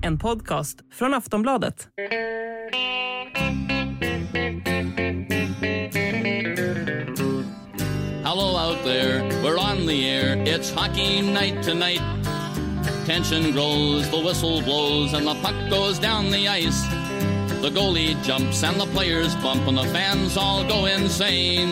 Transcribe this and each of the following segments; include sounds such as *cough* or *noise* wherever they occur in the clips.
En podcast från Aftonbladet. Hello out there, we're on the air. It's hockey night tonight. Tension grows, the whistle blows, and the puck goes down the ice. The goalie jumps and the players bump, and the fans all go insane.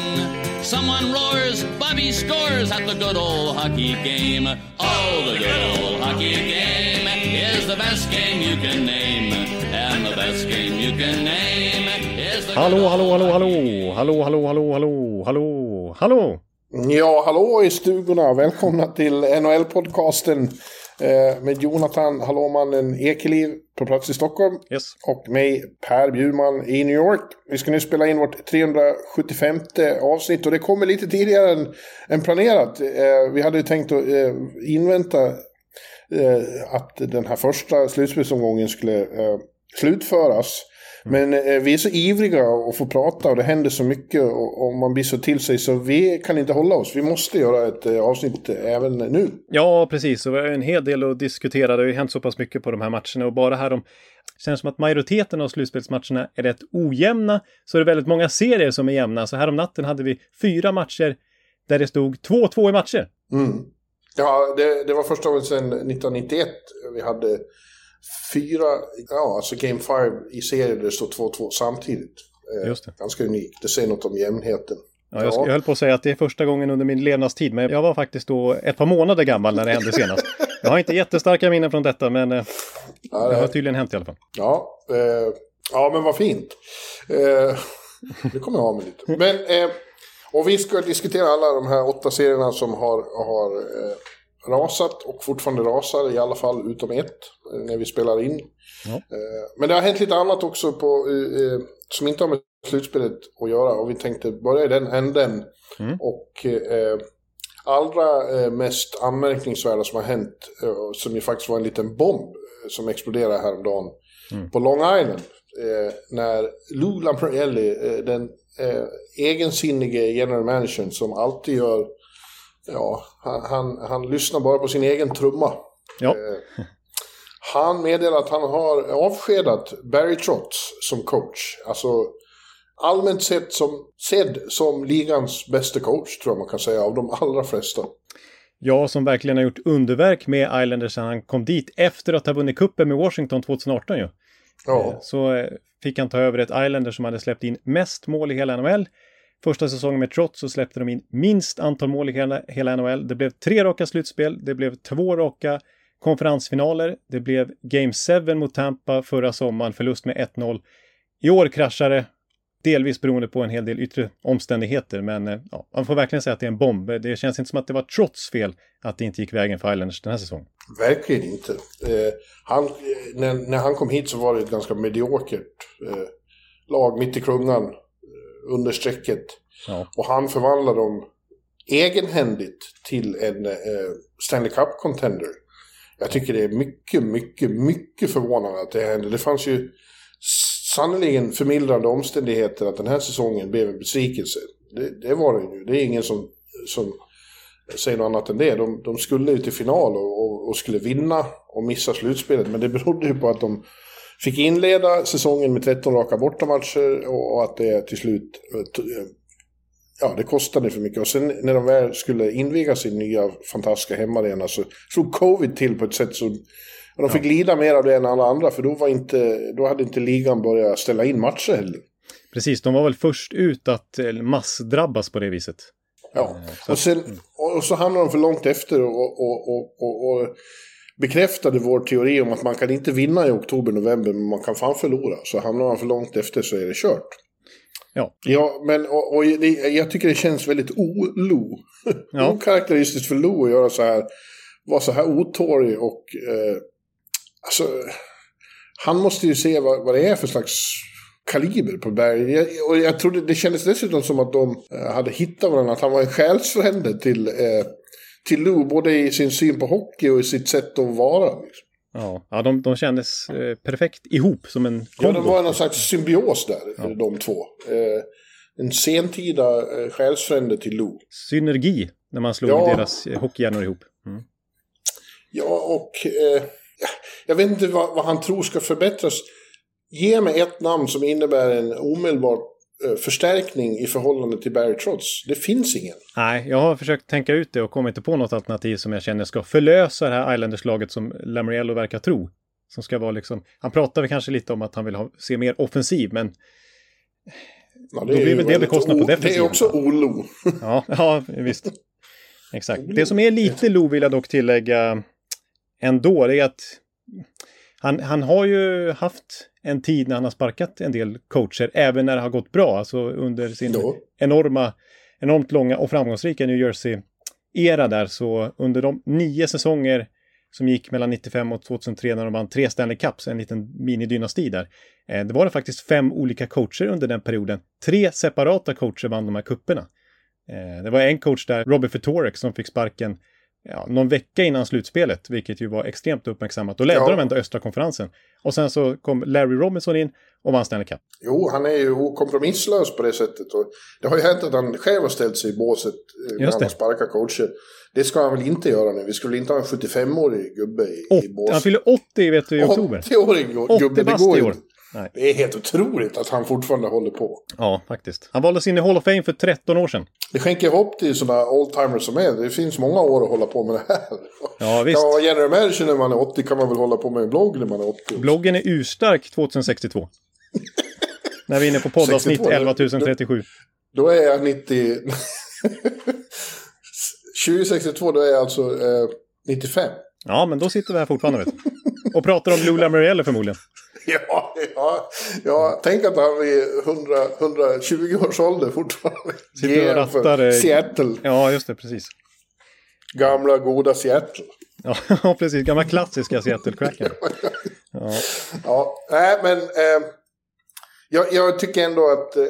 Someone roars, Bobby scores at the good old hockey game. Oh, the good old hockey game is the best game you can name. And the best game you can name is the Hallå, hallå, hallå, hallå, hallå, hallå, hallå, hallå, hallå, hallå. Ja, hallå i stugorna. Välkomna till NHL-podcasten eh, med Jonathan Hallåmannen Ekeliv på plats i Stockholm. Yes. Och mig, Per Bjurman i New York. Vi ska nu spela in vårt 375 avsnitt och det kommer lite tidigare än, än planerat. Eh, vi hade ju tänkt att eh, invänta att den här första slutspelsomgången skulle slutföras. Men eh, vi är så ivriga att få prata och det händer så mycket och, och man blir så till sig så vi kan inte hålla oss. Vi måste göra ett eh, avsnitt även nu. Ja, precis. Och vi har en hel del att diskutera. Det har ju hänt så pass mycket på de här matcherna och bara här om det känns som att majoriteten av slutspelsmatcherna är rätt ojämna. Så är det väldigt många serier som är jämna. Så här om natten hade vi fyra matcher där det stod 2-2 i matcher. Mm. Ja, det, det var första gången sedan 1991 vi hade fyra, ja alltså Game 5 i serien där det står 2-2 samtidigt. Eh, Just det. Ganska unikt. Det säger något om jämnheten. Ja, jag, jag höll på att säga att det är första gången under min levnadstid, men jag var faktiskt då ett par månader gammal när det hände senast. *laughs* Jag har inte jättestarka minnen från detta, men eh, Ja, det har tydligen hänt i alla fall. ja, eh, ja men vad fint. Eh, det kommer jag ha med lite. Men, eh, och vi ska diskutera alla de här åtta serierna som har, har eh, rasat och fortfarande rasar, i alla fall utom ett, när vi spelar in. Ja. Eh, men det har hänt lite annat också på, som inte har med slutspelet att göra och vi tänkte börja i den änden. Mm. Och eh, allra eh, mest anmärkningsvärda som har hänt, som ju faktiskt var en liten bomb som exploderade häromdagen Mm. på Long Island. Eh, när Lou Lamprielli, eh, den eh, egensinnige general managern som alltid gör, ja, han, han, han lyssnar bara på sin egen trumma. Ja. Eh, han meddelar att han har avskedat Barry Trotz som coach. Alltså allmänt sett som, sedd som ligans bästa coach tror jag man kan säga av de allra flesta. Jag som verkligen har gjort underverk med Islanders sedan han kom dit efter att ha vunnit kuppen med Washington 2018 ju. Ja, Så eh, fick han ta över ett Islanders som hade släppt in mest mål i hela NHL. Första säsongen med Trots så släppte de in minst antal mål i hela, hela NHL. Det blev tre raka slutspel, det blev två raka konferensfinaler, det blev Game 7 mot Tampa förra sommaren, förlust med 1-0. I år kraschade delvis beroende på en hel del yttre omständigheter, men eh, ja, man får verkligen säga att det är en bomb. Det känns inte som att det var Trots fel att det inte gick vägen för Islanders den här säsongen. verkligen inte. Eh, han, eh, när, när han kom hit så var det ett ganska mediokert eh, lag mitt i klungan under strecket. Ja. Och han förvandlade dem egenhändigt till en eh, Stanley Cup-contender. Jag tycker det är mycket, mycket, mycket förvånande att det hände. Det fanns ju sannerligen förmildrande omständigheter att den här säsongen blev en besvikelse. Det, det var det ju. Det är ingen som, som säger något annat än det. De, de skulle ju till final och, och, och skulle vinna och missa slutspelet. Men det berodde ju på att de fick inleda säsongen med 13 raka bortamatcher och, att det till slut eh, eh, ja, det kostade för mycket. Och sen när de väl skulle inviga sin nya fantastiska hemmaarena så slog covid till på ett sätt som... De fick lida mer av det än alla andra för då, var inte, då hade inte ligan börjat ställa in matcher heller. Precis, de var väl först ut att eh, massdrabbas på det viset. Ja, så och, sen, och så hamnade de för långt efter och, och, och, och bekräftade vår teori om att man kan inte vinna i oktober-november men man kan fan förlora. Så hamnar man för långt efter så är det kört. Ja. Ja, men och, och det, jag tycker det känns väldigt o-Lo. *laughs* Ja. Okaraktäristiskt för Lo att göra så här, vara så här otålig och eh, alltså, han måste ju se vad, vad det är för slags kaliber på Berg. Jag, och jag trodde, det kändes dessutom som att de eh, hade hittat varandra, att han var en själsfrände till, eh, till Lou, både i sin syn på hockey och i sitt sätt att vara. Liksom. Ja, ja de, de kändes eh, perfekt ihop som en Ja, kombo. det var någon slags symbios där, de två. Eh, en sentida eh, själsfrände till Lou. Synergi när man slog Ja. deras eh, hockeyhjärnor ihop. Ja, och eh, jag vet inte vad, vad, han tror ska förbättras. Ge mig ett namn som innebär en omedelbar eh, förstärkning i förhållande till Barry Trotz. Det finns ingen. Nej, jag har försökt tänka ut det och kommit inte på något alternativ som jag känner ska förlösa det här Islanders-laget som Lamoriello verkar tro. Som ska vara liksom, han pratar väl kanske lite om att han vill ha, se mer offensiv, men Ja, det, Då blir väl det bekostnad på defensiven. Det är också Olo. *laughs* ja, ja, visst. Exakt. Det som är lite Lo vill jag dock tillägga ändå, det är att han, han har ju haft en tid när han har sparkat en del coacher, även när det har gått bra, alltså under sin Då. enorma, enormt långa och framgångsrika New Jersey-era där, så under de nio säsonger som gick mellan 95 och 2003 när de vann tre Stanley Cups, en liten minidynasti där. Eh, det var det faktiskt fem olika coacher under den perioden. Tre separata coacher vann de här kupperna. Eh, det var en coach där, Robert Fetorek, som fick sparken ja, någon vecka innan slutspelet, vilket ju var extremt uppmärksammat. Då ledde ja. de ändå östra konferensen. Och sen så kom Larry Robinson in och vann Stanley Cup. Jo, han är ju kompromisslös på det sättet. Och det har ju hänt att han själv har ställt sig i båset när han har sparkat coacher. Det ska han väl inte göra nu. Vi skulle inte ha en 75-årig gubbe i, 80, i bås. Han fyller 80 vet du, i oktober. 80-årig gubbe, det går ju Nej. Det är helt otroligt att han fortfarande håller på. Ja, faktiskt. Han valdes in i Hall of Fame för 13 år sedan. Det skänker hopp till sådana oldtimers som är. Det finns många år att hålla på med det här. Ja, visst. Kan man vara general manager när man är 80 kan man väl hålla på med en blogg när man är 80. Bloggen är urstark 2062. *laughs* när vi är inne på poddavsnitt 11037. Då, då är jag 90... 2062 *laughs* då är jag alltså eh, 95. Ja, men då sitter vi här fortfarande vet du. Och pratar om Blue Lamoriello förmodligen. *laughs* Ja, ja, ja, tänk att han vid 100, 120 års ålder fortfarande Sitter och rattar. Seattle. Ja, just det, precis. Gamla goda Seattle. *laughs* Ja, precis. Gamla klassiska Seattle-cracken. ja. ja, nej men eh, jag, jag, tycker ändå att eh,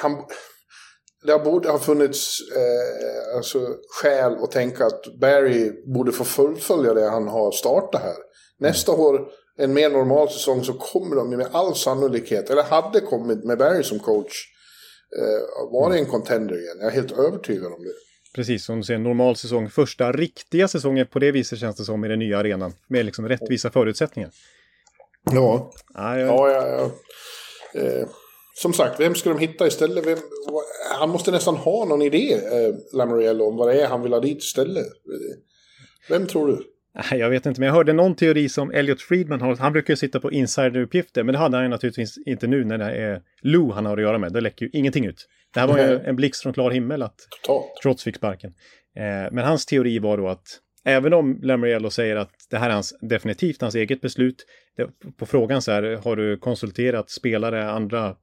han det borde ha funnits eh, alltså, skäl att tänka att Barry borde få fullfölja det han har startat här. Nästa mm. år, en mer normal säsong, så kommer de med all sannolikhet, eller hade kommit med Barry som coach, eh, vara en contender igen. Jag är helt övertygad om det. Precis, som du säger, normal säsong. Första riktiga säsongen på det viset känns det som i den nya arenan. Med liksom rättvisa förutsättningar. Ja, ja, jag... ja, ja, ja. Eh som sagt, vem ska de hitta istället? Vem, han måste nästan ha någon idé, eh, Lamoriello, om vad det är han vill ha dit istället. Vem tror du? *laughs* Jag vet inte, men jag hörde någon teori som Elliot Friedman har. Han brukar ju sitta på insideruppgifter, men det hade han naturligtvis inte nu när det är Lou han har att göra med. Det läcker ju ingenting ut. Det här var ju en blixt från klar himmel att trots fick sparken. Eh, men hans teori var då att även om Lamoriello säger att det här är hans, definitivt hans eget beslut, det, på frågan så här, har du konsulterat spelare, andra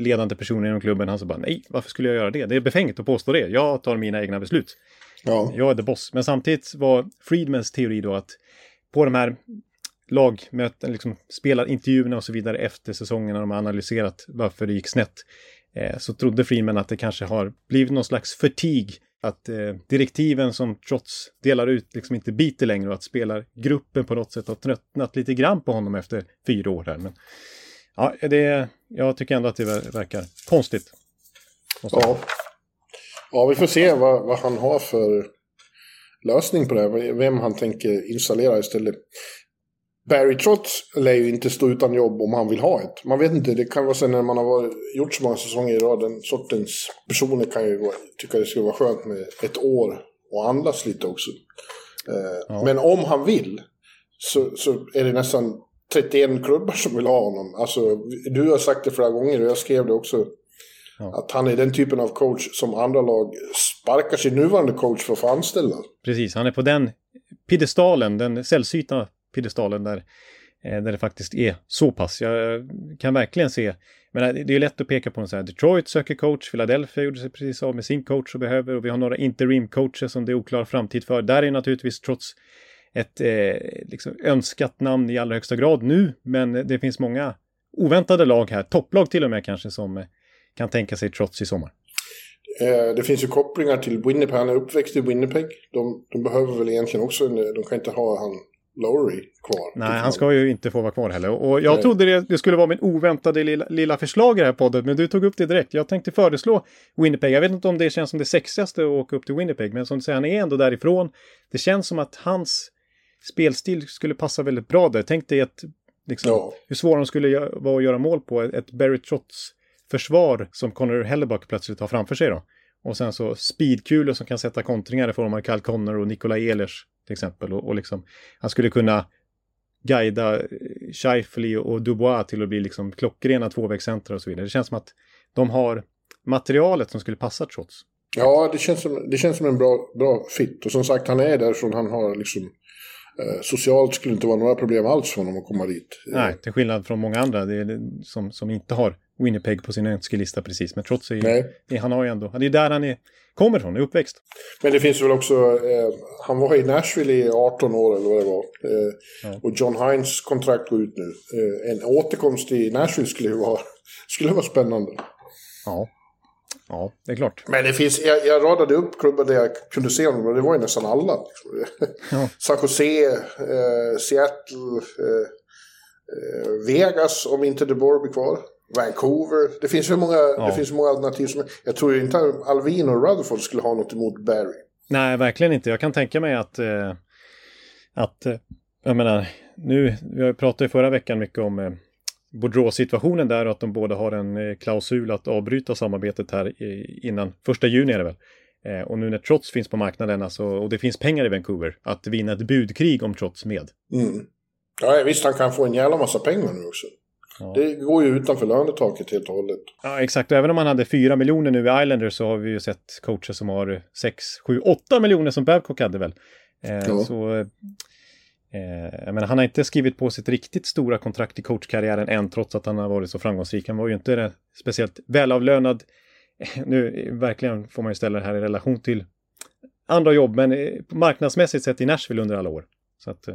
ledande personer inom klubben. Han sa bara nej, varför skulle jag göra det? Det är befängt att påstå det. Jag tar mina egna beslut. Ja. Jag är the boss. Men samtidigt var Friedmans teori då att på de här lagmöten, liksom spelarintervjuerna och så vidare efter säsongen när de har analyserat varför det gick snett, eh, så trodde Friedman att det kanske har blivit någon slags förtig att eh, direktiven som trots delar ut liksom inte biter längre och att spelargruppen på något sätt har tröttnat lite grann på honom efter fyra år här. Men Ja, det, jag tycker ändå att det verkar konstigt. Ja. ja, vi får se vad, vad han har för lösning på det här. Vem han tänker installera istället. Barry Trotz lär ju inte stå utan jobb om han vill ha ett. Man vet inte, det kan vara så när man har varit, gjort så många säsonger i rad. Den sortens personer kan ju tycka det skulle vara skönt med ett år och andas lite också. Eh, ja. Men om han vill så, så är det nästan 31 klubbar som vill ha honom. Alltså, du har sagt det flera gånger och jag skrev det också. Ja. Att han är den typen av coach som andra lag sparkar sin nuvarande coach för att få anställa. Precis, han är på den piedestalen, den sällsynta piedestalen där, eh, där det faktiskt är så pass. Jag kan verkligen se, men det är lätt att peka på en sån här Detroit söker coach, Philadelphia gjorde sig precis av med sin coach och behöver och vi har några interim coacher som det är oklar framtid för. Där är naturligtvis trots ett eh, liksom önskat namn i allra högsta grad nu, men det finns många oväntade lag här, topplag till och med kanske, som eh, kan tänka sig trots i sommar. Eh, det finns ju kopplingar till Winnipeg, han är uppväxt i Winnipeg. De, de behöver väl egentligen också, de kan inte ha han Lowry kvar. Nej, han ska ju inte få vara kvar heller. Och jag Nej. trodde det, det, skulle vara min oväntade lilla, lilla förslag i det här podden, men du tog upp det direkt. Jag tänkte föreslå Winnipeg. Jag vet inte om det känns som det sexigaste att åka upp till Winnipeg, men som du säger, han är ändå därifrån. Det känns som att hans spelstil skulle passa väldigt bra där. Tänk dig ett, liksom, ja. hur svår de skulle vara att göra mål på. Ett Barry Trotz försvar som Connor Hellebuck plötsligt har framför sig då. Och sen så speedkulor som kan sätta kontringar i form av Kyle Connor och Nikola Ehlers till exempel. Och, och liksom, han skulle kunna guida Scheifele och Dubois till att bli liksom klockrena tvåvägscentra och så vidare. Det känns som att de har materialet som skulle passa trots. Ja, det känns som, det känns som en bra, bra fit. Och som sagt, han är där så han har liksom... Eh, socialt skulle det inte vara några problem alls för honom att komma dit. Nej, till skillnad från många andra det är, som, som inte har Winnipeg på sin önskelista precis. Men trots det, han har ju ändå, det är där han är, kommer från, är uppväxt. Men det finns väl också, eh, han var i Nashville i 18 år eller vad det var. Eh, ja. Och John Hines kontrakt går ut nu. Eh, en återkomst i Nashville skulle vara, skulle vara spännande. Ja. Ja, det är klart. Men det finns, jag, jag radade upp klubbar där jag kunde se honom och det var ju nästan alla. Liksom. Ja. *laughs* San Jose, eh, Seattle, eh, eh Vegas om inte DeBoer blir kvar. Vancouver. Det finns ju många, ja. det finns många alternativ. Som, jag tror ju inte Alvin och Rutherford skulle ha något emot Barry. Nej, verkligen inte. Jag kan tänka mig att, eh, att eh, jag menar, nu, vi pratade ju förra veckan mycket om eh, Boudreau-situationen där och att de båda har en eh, klausul att avbryta samarbetet här innan första juni är det väl. Eh, och nu när Trots finns på marknaden alltså, och det finns pengar i Vancouver, att vinna ett budkrig om Trots med. Mm. Ja, visst, han kan få en jävla massa pengar nu också. Ja. Det går ju utanför lönetaket helt och hållet. Ja, exakt. Och även om man hade 4 miljoner nu i Islanders så har vi ju sett coacher som har 6, 7, 8 miljoner som Babcock hade väl. Eh, ja. Så eh, jag menar, han har inte skrivit på sitt riktigt stora kontrakt i coachkarriären än, trots att han har varit så framgångsrik. Han var ju inte speciellt välavlönad. Eh, nu eh, verkligen får man ju ställa det här i relation till andra jobb, men eh, marknadsmässigt sett i Nashville under alla år. Så att, eh,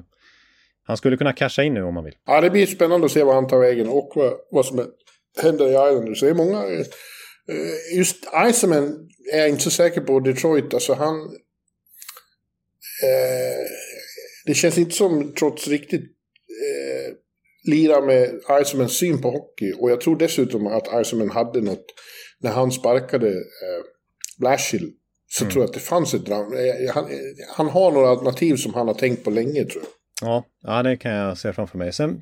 han skulle kunna casha in nu om han vill. Ja, det blir spännande att se vad han tar vägen och vad, vad som händer i Islanders. Det är många... Eh, just Iceman är jag inte så säker på Detroit. Alltså han... Eh, det känns inte som trots riktigt eh, lira med Iceman syn på hockey. Och jag tror dessutom att Iceman hade något... När han sparkade eh, Blashill så mm. tror jag att det fanns ett drama. Eh, han, han har några alternativ som han har tänkt på länge tror jag. Ja, ja, det kan jag se framför mig. Sen,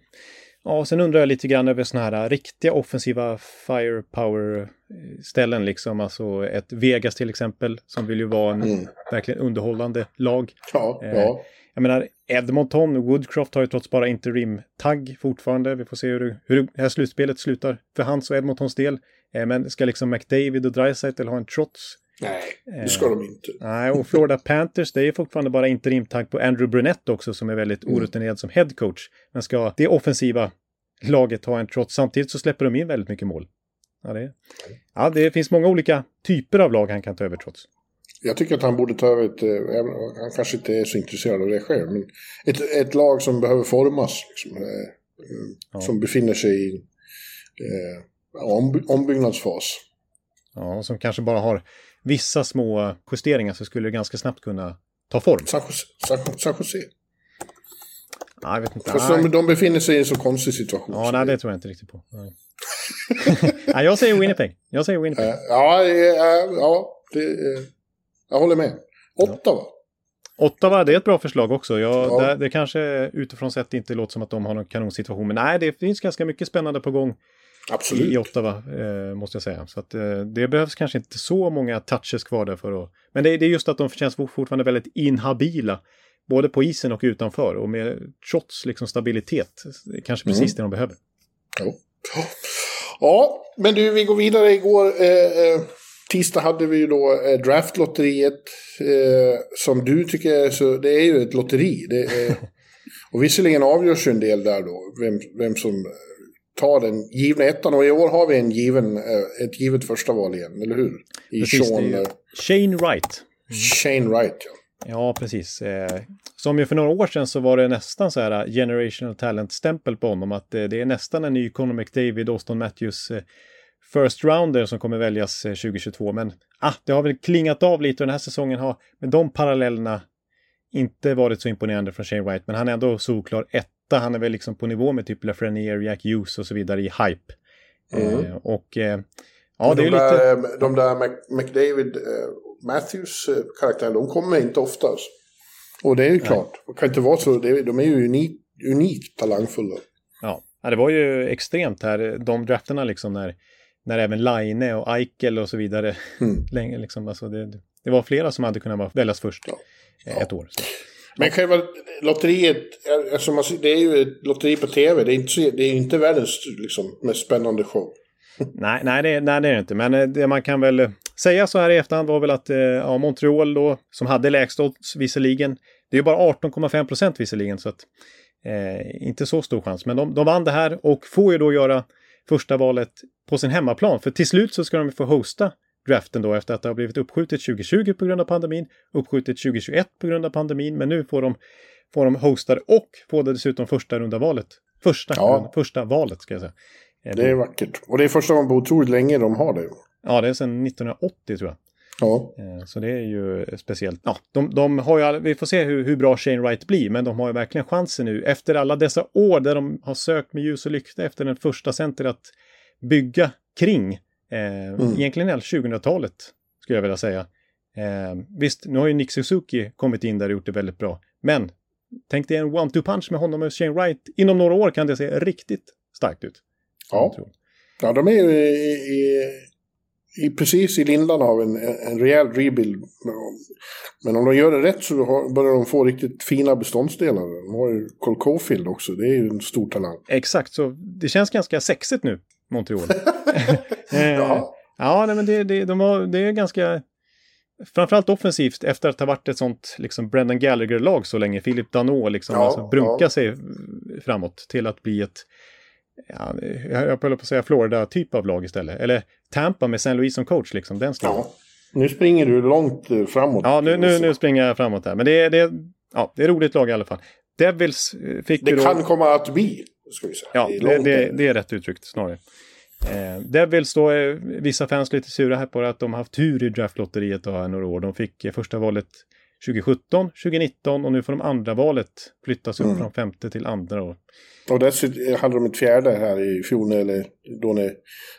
ja, sen undrar jag lite grann över sådana här riktiga offensiva firepower-ställen, liksom. Alltså ett Vegas till exempel, som vill ju vara en mm. verkligen underhållande lag. Ja, eh, ja. Jag menar, Edmonton, Woodcroft har ju trots bara interim-tagg fortfarande. Vi får se hur, hur det här slutspelet slutar för hans och Edmontons del. Eh, men ska liksom McDavid och Dreisaitl ha en trots Nej, det ska de inte. Nej, och Florida *laughs* Panthers, det är fortfarande bara interimtagg på Andrew Brunette också som är väldigt mm. orutinerad som headcoach. Men ska det offensiva laget ha en trots, samtidigt så släpper de in väldigt mycket mål. Ja, det, ja, det finns många olika typer av lag han kan ta över trots. Jag tycker att han borde ta över ett, eh, han kanske inte är så intresserad av det själv, men ett, ett lag som behöver formas, liksom, eh, ja. som befinner sig i eh, ombyggnadsfas. Ja, som kanske bara har vissa små justeringar så skulle det ganska snabbt kunna ta form. San Jose. San Jose. Ja, jag vet inte. Fast de, de befinner sig i en så konstig situation. Ja, nej, det tror jag inte riktigt på. Nej. *laughs* nej, jag säger Winnipeg. Jag säger Winnipeg. Ja, ja det, jag håller med. Ottawa. Ottawa, det är ett bra förslag också. Jag, ja. det, det kanske utifrån sett inte låter som att de har någon kanonsituation. Men nej, det finns ganska mycket spännande på gång Absolut. i Ottawa, eh, måste jag säga. Så att, eh, det behövs kanske inte så många touches kvar där för att... Men det, det är just att de känns fortfarande väldigt inhabila. Både på isen och utanför. Och med trots liksom stabilitet. Kanske precis mm. det de behöver. Ja. ja, men du, vi går vidare. Igår, eh, eh, tisdag hade vi ju då eh, draftlotteriet. Eh, som du tycker är så... Det är ju ett lotteri. Det är, *laughs* och visserligen avgörs ju en del där då. Vem, vem som ta den givna ettan. Och i år har vi en given, eh, ett givet första val igen, eller hur? I precis, Sean, eh, Shane Wright. Mm. Shane Wright, ja. Ja, precis. Eh, som ju för några år sedan så var det nästan så här generational talent-stämpel på honom. Att det är nästan en ny Conor McDavid, Austin Matthews first rounder som kommer väljas 2022. Men ah, det har väl klingat av lite och den här säsongen har med de parallellerna inte varit så imponerande från Shane Wright, men han är ändå solklar etta. Han är väl liksom på nivå med typ Lafreniere, Jack Hughes och så vidare i hype. Mm. Eh, och eh, ja, det de, är där, lite... eh, de där Mac, McDavid, eh, Matthews eh, karaktärer, de kommer inte ofta. Alltså. Och det är ju klart, det kan inte vara så, de är ju unik, unikt talangfulla. Ja. ja, det var ju extremt här, de drafterna liksom när, när även Line och Eichel och så vidare, Mm. *laughs* länge liksom, alltså det, det var flera som hade kunnat väljas först Ja. eh, ett år. Så. Men själva lotteriet, alltså man, det är ju ett lotteri på tv, det är inte, det är inte världens liksom, mest spännande show. *laughs* Nej, nej, det, nej, det är det inte. Men eh, det man kan väl eh, säga så här i efterhand var väl att eh, ja, Montreal då, som hade lägst odds visserligen, det är ju bara 18,5 procent visserligen, så att eh, inte så stor chans. Men de, de vann det här och får ju då göra första valet på sin hemmaplan. För till slut så ska de få hosta draften då efter att det har blivit uppskjutet 2020 på grund av pandemin, uppskjutet 2021 på grund av pandemin, men nu får de, får de hosta det och får det dessutom första runda valet. Första, Ja. första valet ska jag säga. Det är vackert. Och det är första gången på otroligt länge de har det. Ja, det är sedan 1980 tror jag. Ja. Eh, Så det är ju speciellt. Ja, de, de har ju, vi får se hur, hur bra Shane Wright blir, men de har ju verkligen chansen nu efter alla dessa år där de har sökt med ljus och lykta efter den första center att bygga kring. Eh, Egentligen hela 2000-talet skulle jag vilja säga. Eh, visst, nu har ju Nick Suzuki kommit in där och gjort det väldigt bra, men tänk dig en one-two punch med honom och Shane Wright. Inom några år kan det se riktigt starkt ut. Ja. Ja, de är ju i, i, i, precis i lindan av en, en rejäl rebuild. Men om de gör det rätt så börjar de få riktigt fina beståndsdelar. De har ju Cole Caulfield också, det är ju en stor talang. Exakt, så det känns ganska sexigt nu, Montreal. *laughs* Eh. Ja, nej, men det, det, de har, det är ganska... Framförallt offensivt efter att ha varit ett sånt liksom Brendan Gallagher-lag så länge. Philip Danault liksom Ja, alltså, brunka ja. sig framåt till att bli ett... Ja, jag höll på att säga Florida-typ av lag istället. Eller Tampa med San Luis som coach, liksom den stilen. Ja. Nu springer du långt eh, framåt. Ja, nu, nu, nu springer jag framåt här. Men det, är- det, ja, det är roligt lag i alla fall. Devils eh, fick Det då... kan komma att bli, ska vi säga. Ja, det, det, det är rätt uttryckt snarare. Eh, Devils då är vissa fans lite sura här på att de har haft tur i draftlotteriet har några år. De fick eh, första valet 2017, 2019 och nu får de andra valet flyttas upp Mm. från femte till andra. Och, Och dessutom hade de ett fjärde här i fjol, eller då när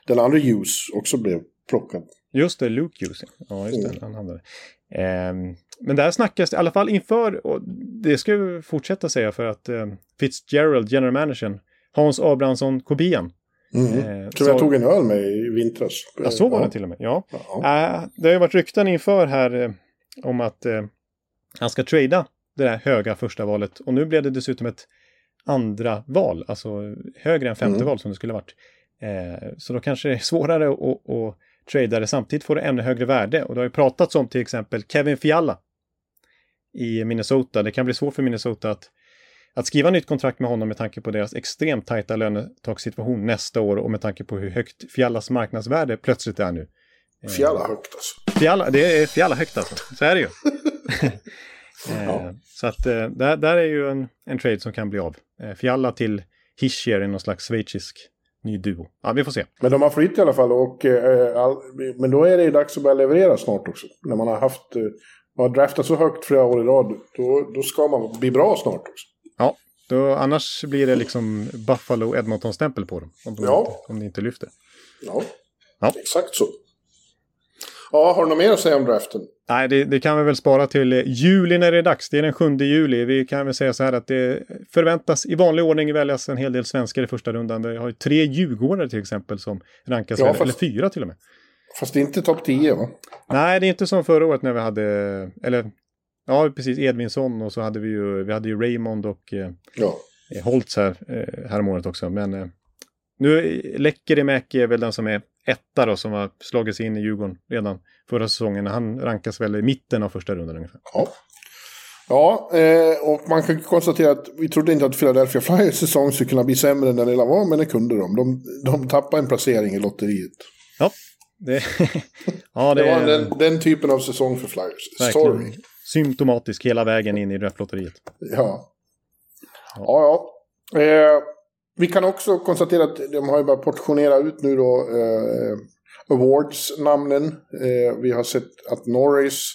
den andra Hughes också blev plockad. just det, Luke Hughes. Ja, just det. Mm. Han hade det. Men där snackas det i alla fall inför, och det ska vi fortsätta säga för att eh, Fitzgerald, general managern, Hans Abrahamsson, kopian. Mm. Eh, Tror jag så- tog en öl med i vintras. Ja, så var det till och med. Ja. Ja. Äh, det har ju varit rykten inför här eh, om att eh, han ska trada det där höga första valet. Och nu blev det dessutom ett andra val, alltså högre än femte Mm. val som det skulle ha varit. Eh, så då kanske det är svårare att, att, att trada det. Samtidigt får det ännu högre värde. Och det har ju pratats om till exempel Kevin Fiala i Minnesota. Det kan bli svårt för Minnesota att, att skriva nytt kontrakt med honom med tanke på deras extremt tajta lönetakssituation nästa år och med tanke på hur högt Fialas marknadsvärde plötsligt är nu. Fjälla högt alltså. Fiala, det är Fiala högt alltså. Så är det ju. *laughs* eh, Ja. Så att eh, där, där är ju en, en trade som kan bli av. Eh, Fiala till Hischier i någon slags schweizisk ny duo. Ja, vi får se. Men de har flytt i alla fall. Och, eh, all, men då är det ju dags att börja leverera snart också. När man har haft... Eh, man har draftat så högt flera år i rad. Då, då ska man bli bra snart också. Ja, då, annars blir det liksom Buffalo Edmonton-stämpel på dem. Om de, Ja. inte, om de inte lyfter. Ja, Ja. exakt så. Ja, har du något mer att säga om draften? Nej, det, det kan vi väl spara till eh, juli när det är dags. Det är den 7 juli. Vi kan väl säga så här att det förväntas i vanlig ordning väljas en hel del svenskar i första rundan. Vi har ju tre djurgårdare till exempel som rankas, Ja, fast- eller fyra till och med. Fast inte topp 10 va? Nej, det är inte som förra året när vi hade, eller ja, precis Edvinsson och så hade vi ju, vi hade ju Raymond och eh, Ja. Holtz här, eh, häromåret också. Men nu Lekkerimäki är väl den som är etta då, som har slagit sig in i Djurgården redan förra säsongen. Han rankas väl i mitten av första rundan ungefär. Ja, ja eh, och man kan konstatera att vi trodde inte att Philadelphia Flyers säsong skulle kunna bli sämre än den hela var, men det kunde de. De, de tappade en placering i lotteriet. Ja, det, *laughs* ja, det, Det var den, den typen av säsong för Flyers. Sorry. verkligen symptomatisk hela vägen in i draftlotteriet. Ja. Ja, ja. Eh, vi kan också konstatera att de har ju börjat portionera ut nu då eh, awards-namnen. Eh, vi har sett att Norris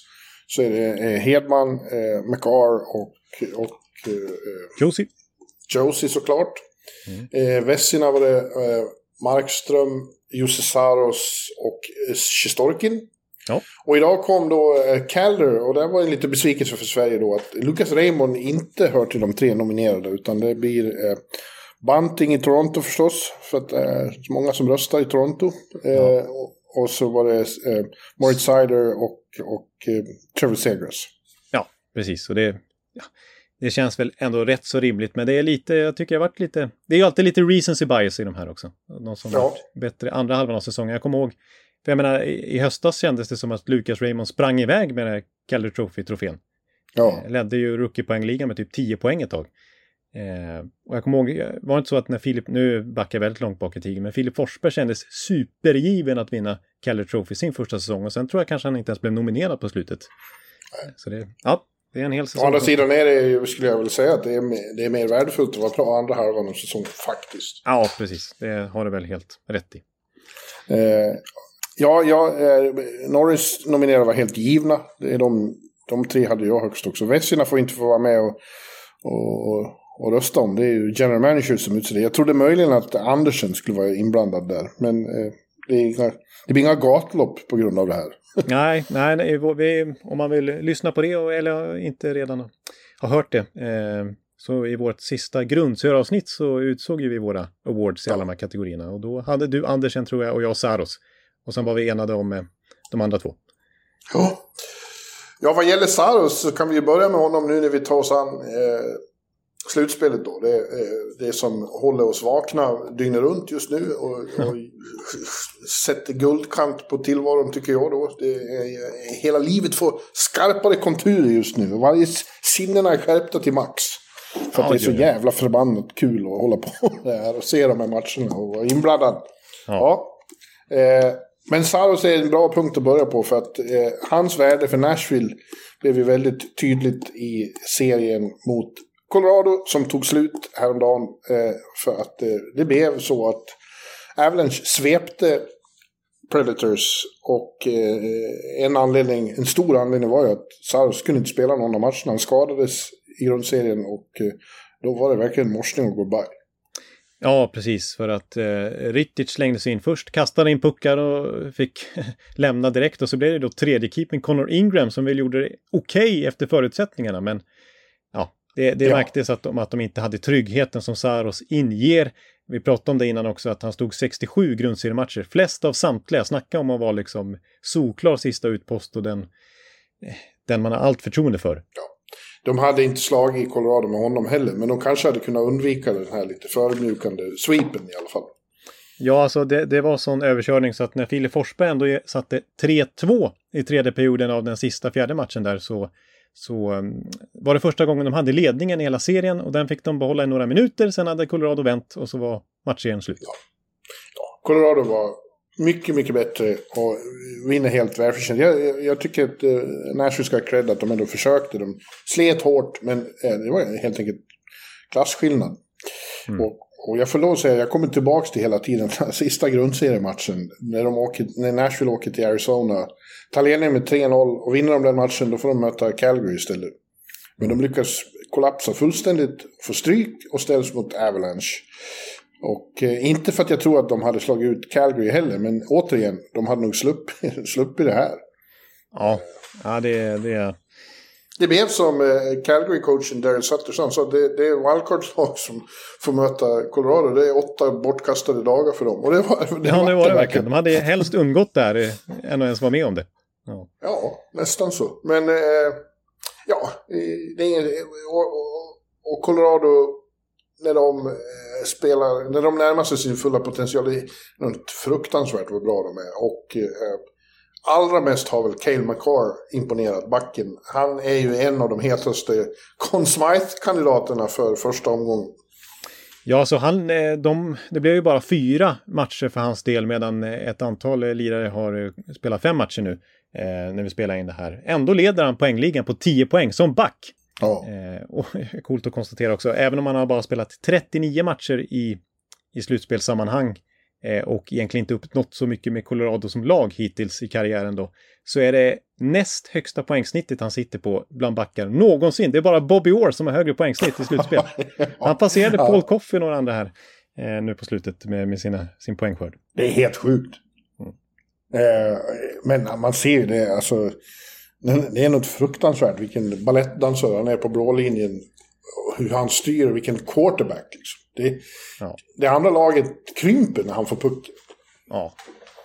så är det eh, Hedman, eh, McCar och, och eh, Josie. Josie såklart. Mm. Eh, Vessina var det Markström, Jussi Saros och Sjistorkin. Ja. Och idag kom då Calder och det var en lite besvikelse för Sverige då att Lucas Raymond inte hör till de tre nominerade utan det blir Bunting i Toronto förstås för att det är så många som röstar i Toronto. Eh, ja. och, och, så var det eh, Moritz Sider och, och eh, Trevor Segras. Ja, precis. Och det, ja, det känns väl ändå rätt så rimligt men det är lite, jag tycker har varit lite, det är ju alltid lite recency bias i de här också. De som ja. varit bättre andra halvan av säsongen. Jag kommer ihåg för jag menar, i höstas kändes det som att Lucas Raymond sprang iväg med den här Calder Trophy-trofén. Ja. Eh, ledde ju rookie-poängligan med typ 10 poäng ett tag. Eh, och jag kommer ihåg, var det inte så att när Filip, nu backar jag väldigt långt bak i tiden, men Filip Forsberg kändes supergiven att vinna Calder Trophy sin första säsong och sen tror jag kanske han inte ens blev nominerad på slutet. Så det, ja, det är en hel säsong. Å andra sidan är det, skulle jag väl säga, att det är, mer, det är mer värdefullt att vara klar andra halvan av säsongen faktiskt. Ja, precis. Det har du väl helt rätt i. Eh, Ja, ja eh, Norris nominerade var helt givna. Det är de, de tre hade jag högst också. Vessina får inte få vara med och, och, och rösta om. Det är ju general manager som utser det. Jag trodde möjligen att Andersen skulle vara inblandad där. Men eh, det, inga, det blir inga gatlopp på grund av det här. *laughs* nej, nej, nej vi, om man vill lyssna på det eller inte redan har hört det. Eh, så i vårt sista grundsöravsnitt så utsåg ju vi våra awards i alla de här kategorierna. Och då hade du Andersen tror jag och jag Saros. Och sen var vi enade om eh, de andra två. Ja. Ja, vad gäller Saros så kan vi ju börja med honom nu när vi tar oss an eh, slutspelet då. Det, eh, det som håller oss vakna dygnet runt just nu och, och *laughs* sätter guldkant på tillvaron tycker jag då. Det är, hela livet får skarpare konturer just nu. Varje sinnena är skärpta till max. För att det är så jävla förbannat kul att hålla på med *laughs* det här och se de här matcherna och vara inblandad. Ja. ja. Eh, men Saros är en bra punkt att börja på för att eh, hans värde för Nashville blev ju väldigt tydligt i serien mot Colorado som tog slut häromdagen. Eh, för att eh, det blev så att Avalanche svepte Predators och eh, en anledning, en stor anledning var ju att Saros kunde inte spela någon av matcherna. Han skadades i grundserien och eh, då var det verkligen morsning och goodbye. Ja, precis. För att eh, Rittich slängde sig in först, kastade in puckar och fick *laughs* lämna direkt. Och så blev det då tredje keeping Connor Ingram som väl gjorde det okej okay efter förutsättningarna. Men det, det ja. märktes att de, att de inte hade tryggheten som Saros inger. Vi pratade om det innan också, att han stod 67 grundseriematcher. Flest av samtliga. Snacka om att vara liksom solklar sista utpost och den, den man har allt förtroende för. Ja. De hade inte slagit i Colorado med honom heller, men de kanske hade kunnat undvika den här lite förödmjukande sweepen i alla fall. Ja, alltså det, det var sån överkörning så att när Filip Forsberg ändå satte 3-2 i tredje perioden av den sista fjärde matchen där så, så um, var det första gången de hade ledningen i hela serien och den fick de behålla i några minuter. Sen hade Colorado vänt och så var matchserien slut. Ja. ja. Colorado var mycket, mycket bättre och vinner helt välförtjänt. Jag, jag, tycker att uh, Nashville ska ha cred att de ändå försökte. De slet hårt, men uh, det var helt enkelt klasskillnad. Mm. Och, och jag får lov att säga, jag kommer tillbaka till hela tiden, *laughs* sista grundseriematchen, när, de åker, när Nashville åker till Arizona. Tar ledningen med 3-0 och vinner de den matchen, då får de möta Calgary istället. Men de lyckas kollapsa fullständigt, få stryk och ställs mot Avalanche. Och eh, inte för att jag tror att de hade slagit ut Calgary heller, men återigen, de hade nog sluppit, *laughs* slupp det här. Ja, ja det, det... Det blev som eh, Calgary-coachen Daryl Sutter sa, det, det är wildcard-lag som får möta Colorado. Det är åtta bortkastade dagar för dem. Och det var, det ja, det var det verkligen. De hade helst undgått där eh, än att ens vara med om det. Ja, ja nästan så. Men eh, ja, det är ingen, och, och, och Colorado när de spelar, när de närmar sig sin fulla potential. Det är fruktansvärt vad bra de är. Och eh, allra mest har väl Cale McCarr imponerat backen. Han är ju en av de hetaste Conn Smythe-kandidaterna för första omgången. Ja, så han, eh, de, det blev ju bara fyra matcher för hans del medan eh, ett antal eh, lirare har spelat fem matcher nu eh, när vi spelar in det här. Ändå leder han poängligan på 10 poäng som back. Ja. Eh, och *laughs* coolt att konstatera också, även om man har bara spelat 39 matcher i, i slutspelssammanhang och egentligen inte uppnått så mycket med Colorado som lag hittills i karriären då, så är det näst högsta poängsnittet han sitter på bland backar någonsin. Det är bara Bobby Orr som har högre poängsnitt i slutspel. *laughs* Han passerade Paul Coffey och några andra här eh, nu på slutet med, med sina, sin poängskörd. Det är helt sjukt. Mm. Eh, men man ser ju det, alltså. Det är något fruktansvärt vilken balettdansare han är på blålinjen. Hur han styr, vilken quarterback. Liksom. Det, ja. det andra laget krymper när han får pucken. Ja.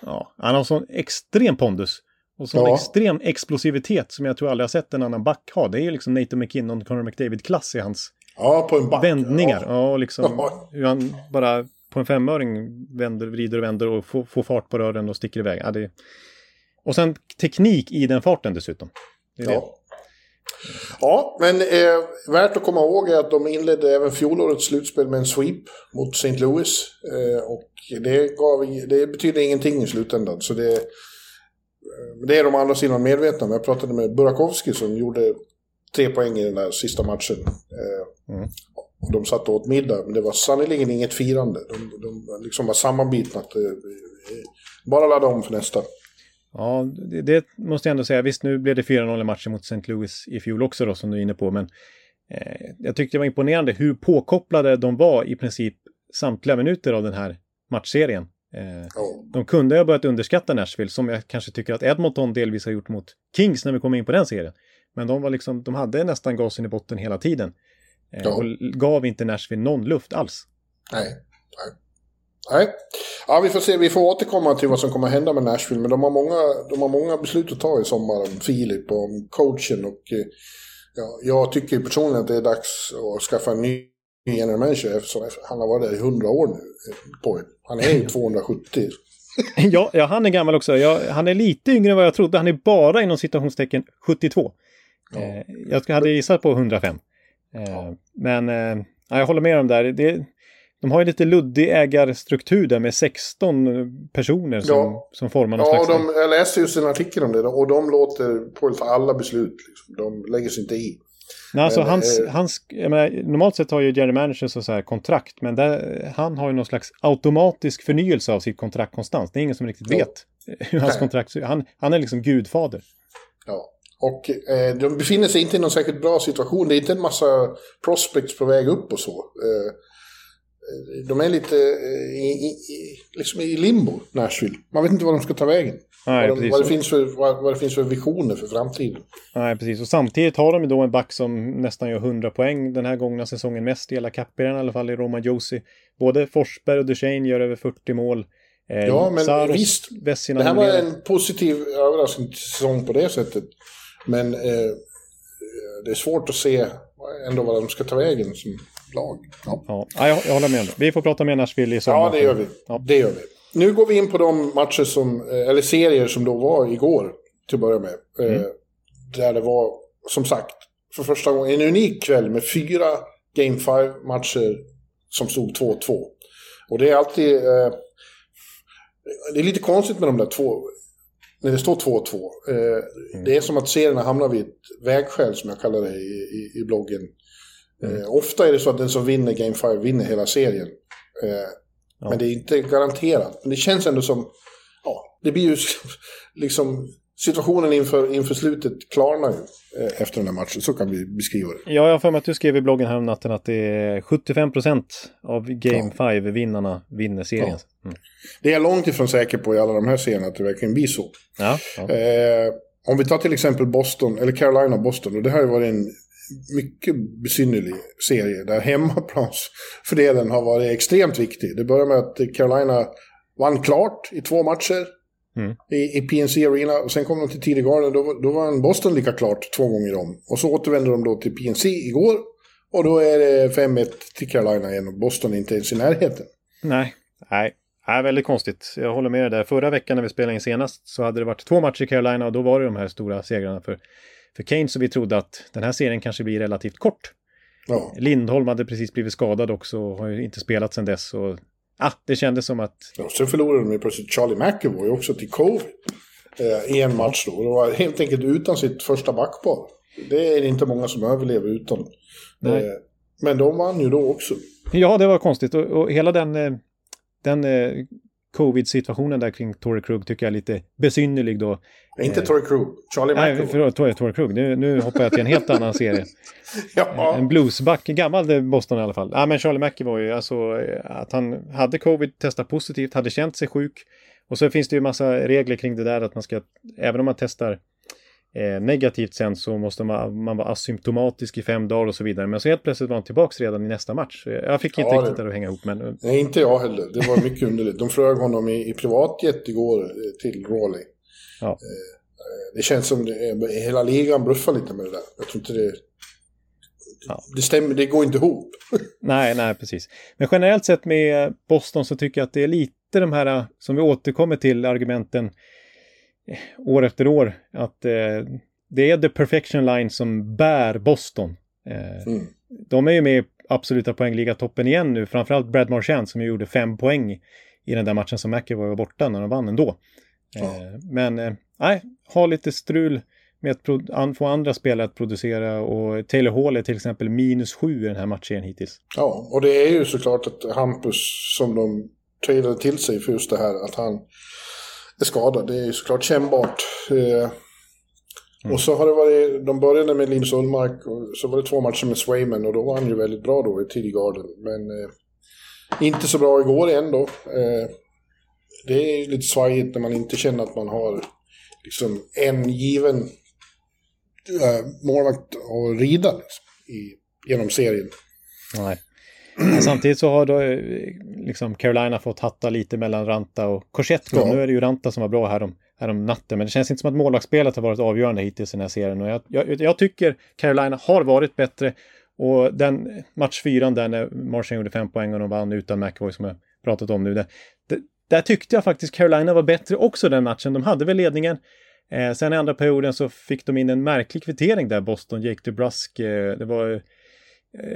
ja, han har sån extrem pondus. Och sån ja. extrem explosivitet som jag tror aldrig har sett en annan back ha. Det är ju liksom Nathan McKinnon, Conor McDavid-klass i hans ja, på en back, vändningar. Ja, ja och liksom ja. hur han bara på en femöring vänder, vrider och vänder och får, får fart på rören och sticker iväg. Ja, det... Och sen teknik i den farten dessutom. Det är ja. Ja, men eh, värt att komma ihåg är att de inledde även fjolårets slutspel med en sweep mot St. Louis. Eh, och det, gav, det betyder ingenting i slutändan. Så det, eh, det är de andra sidan medvetna om. Jag pratade med Burakovsky som gjorde tre poäng i den där sista matchen. Eh, mm. De satt och åt middag, men det var sannerligen inget firande. De, de liksom var sammanbitna. Eh, bara ladda om för nästa. Ja, det, det, måste jag ändå säga. Visst, nu blev det 4-0 i matchen mot St. Louis i fjol också då, som du är inne på, men eh, jag tyckte det var imponerande hur påkopplade de var i princip samtliga minuter av den här matchserien. Eh, de kunde ha börjat underskatta Nashville, som jag kanske tycker att Edmonton delvis har gjort mot Kings när vi kommer in på den serien. Men de var liksom, de hade nästan gasen i botten hela tiden. Eh, ja. Och gav inte Nashville någon luft alls. Nej, nej. Nej. Ja, vi får se. Vi får återkomma till vad som kommer hända med Nashville. Men de har många, de har många beslut att ta i sommar. Filip och om coachen. Och, eh, ja, jag tycker personligen att det är dags att skaffa en ny general manager. Eftersom han har varit där i 100 år nu. På, han är ju *laughs* 270. ja, ja, han är gammal också. Ja, han är lite yngre än vad jag trodde. Han är bara inom citationstecken 72. Ja. Eh, jag hade gissat på 105. Eh, ja. Men eh, jag håller med om det där. Det, de har ju lite luddig ägarstruktur där med 16 personer som, ja. som formar någon ja, slags... Ja, jag läste just en artikel om det och de låter på för alla beslut. Liksom. De lägger sig inte i. Nej, alltså men, hans, eh, hans, menar, normalt sett har ju Jerry Managers så här kontrakt, men där, han har ju någon slags automatisk förnyelse av sitt kontrakt konstant. Det är ingen som riktigt ja. vet hur hans Nej. kontrakt han, han är liksom gudfader. Ja, och eh, de befinner sig inte i någon särskilt bra situation. Det är inte en massa prospects på väg upp och så. Eh, de är lite eh, i, i, liksom i limbo, Nashville. Man vet inte var de ska ta vägen. Nej, vad, de, vad, det finns för, vad, vad, det finns för visioner för framtiden. Nej, precis. Och samtidigt har de ju då en back som nästan gör 100 poäng den här gångna säsongen. Mest i hela kappen i alla fall i Roma Josi. Både Forsberg och Duchene gör över 40 mål. Eh, ja, men Saros, visst. Vessina det här var en positiv överraskning säsong på det sättet. Men eh, det är svårt att se ändå vad de ska ta vägen som lag. Ja, ja jag, jag håller med. Vi får prata med Nashville i sommar. Ja, det gör vi. Ja. Det gör vi. Nu går vi in på de matcher som, eller serier som då var igår, till att börja med. Eh, mm. Där det var, som sagt, för första gången en unik kväll med fyra Game 5-matcher som stod 2-2. Och det är alltid... Eh, det är lite konstigt med de där två när det står 2-2. Eh, mm. Det är som att serierna hamnar vid ett vägskäl som jag kallar det i, i, i bloggen. Mm. Eh, ofta är det så att den som vinner Game 5 vinner hela serien. Eh, ja. Men det är inte garanterat. Men det känns ändå som, ja, det blir ju *laughs* liksom situationen inför, inför slutet klarnar ju eh, efter den här matchen. Så kan vi beskriva det. Ja, jag har för mig att du skrev i bloggen här om natten att det är 75% av Game 5-vinnarna vinner serien. Ja. Mm. Det är jag långt ifrån säker på i alla de här serierna att det verkligen blir så. Ja, ja. Eh, om vi tar till exempel Boston, eller Carolina-Boston, och det här har varit en mycket besynnerlig serie där hemmaplansfördelen har varit extremt viktig. Det börjar med att Carolina vann klart i två matcher mm. i, i PNC Arena. Och sen kom de till tidig Garden, då, då vann Boston lika klart två gånger om. Och så återvände de då till PNC igår. Och då är det 5-1 till Carolina igen och Boston är inte ens i närheten. Nej, nej. Nej, väldigt konstigt. Jag håller med dig där. Förra veckan när vi spelade in senast så hade det varit två matcher i Carolina och då var det de här stora segrarna för, för Kane så vi trodde att den här serien kanske blir relativt kort. Ja. Lindholm hade precis blivit skadad också och har ju inte spelat sedan dess. Och, ah, det kändes som att... Ja, sen förlorade de ju plötsligt Charlie McAvoy också till covid eh, i en match då. Det var helt enkelt utan sitt första backpar. Det är inte många som överlever utan. Eh, men de vann ju då också. Ja, det var konstigt och, och hela den... Eh den eh, covid-situationen där kring Torrey Krug tycker jag är lite besynnerlig då. Inte Torrey Krug, Charlie Nej, McAvoy. förlåt, Torrey, Torrey Krug. Nu, nu hoppar jag till en helt annan serie. *laughs* Ja, En bluesback, gammal Boston i alla fall. Ja, men Charlie McAvoy, alltså eh, att han hade covid, testade positivt, hade känt sig sjuk. Och så finns det ju massa regler kring det där att man ska, även om man testar eh, negativt sen så måste man, man vara asymptomatisk i fem dagar och så vidare. Men så helt plötsligt var han tillbaka redan i nästa match. Jag fick inte Ja, riktigt det- att hänga ihop, men eh, Nej, inte jag heller. Det var mycket underligt. De flög honom i, i privatjet igår eh, till Raleigh. Ja. Eh, Det känns som det hela ligan bluffar lite med det där. Jag tror inte det... Ja. Det stämmer, det går inte ihop. *laughs* Nej, nej, precis. Men generellt sett med Boston så tycker jag att det är lite de här eh, som vi återkommer till argumenten eh, år efter år. Att eh, det är the perfection line som bär Boston. Eh, Mm. De är ju med i absoluta poängliga-toppen igen nu. Framförallt Brad Marchand som gjorde fem poäng i den där matchen som McAvoy var borta när de vann ändå. Ja. Eh, men eh, nej, ha lite strul med att an- få andra spelare att producera och Taylor Hall är till exempel minus sju i den här matchen hittills. Ja, och det är ju såklart att Hampus som de trailade till sig för just det här att han är skadad. Det är såklart kännbart. Eh, Och så har det varit, de började med Linus Ullmark och så var det två matcher med Swayman och då var han ju väldigt bra då i TD Garden. Men eh, inte så bra igår igen då. Eh, det är ju lite svajigt när man inte känner att man har liksom en given eh, målvakt att rida liksom, i, genom serien. Nej. Men Samtidigt så har då eh, liksom Carolina fått hatta lite mellan Ranta och Korsetko. Ja. Nu är det ju Ranta som var bra här om, här om natten, men det känns inte som att målvaktsspelet har varit avgörande hittills i den här serien. Och jag, jag, jag tycker Carolina har varit bättre och den match fyran där när Martian gjorde fem poäng och de vann utan McAvoy som jag pratat om nu. Det, där tyckte jag faktiskt Carolina var bättre också den matchen. De hade väl ledningen. Eh, sen i andra perioden så fick de in en märklig kvittering där, Boston, Jake DeBrusk. Eh, det var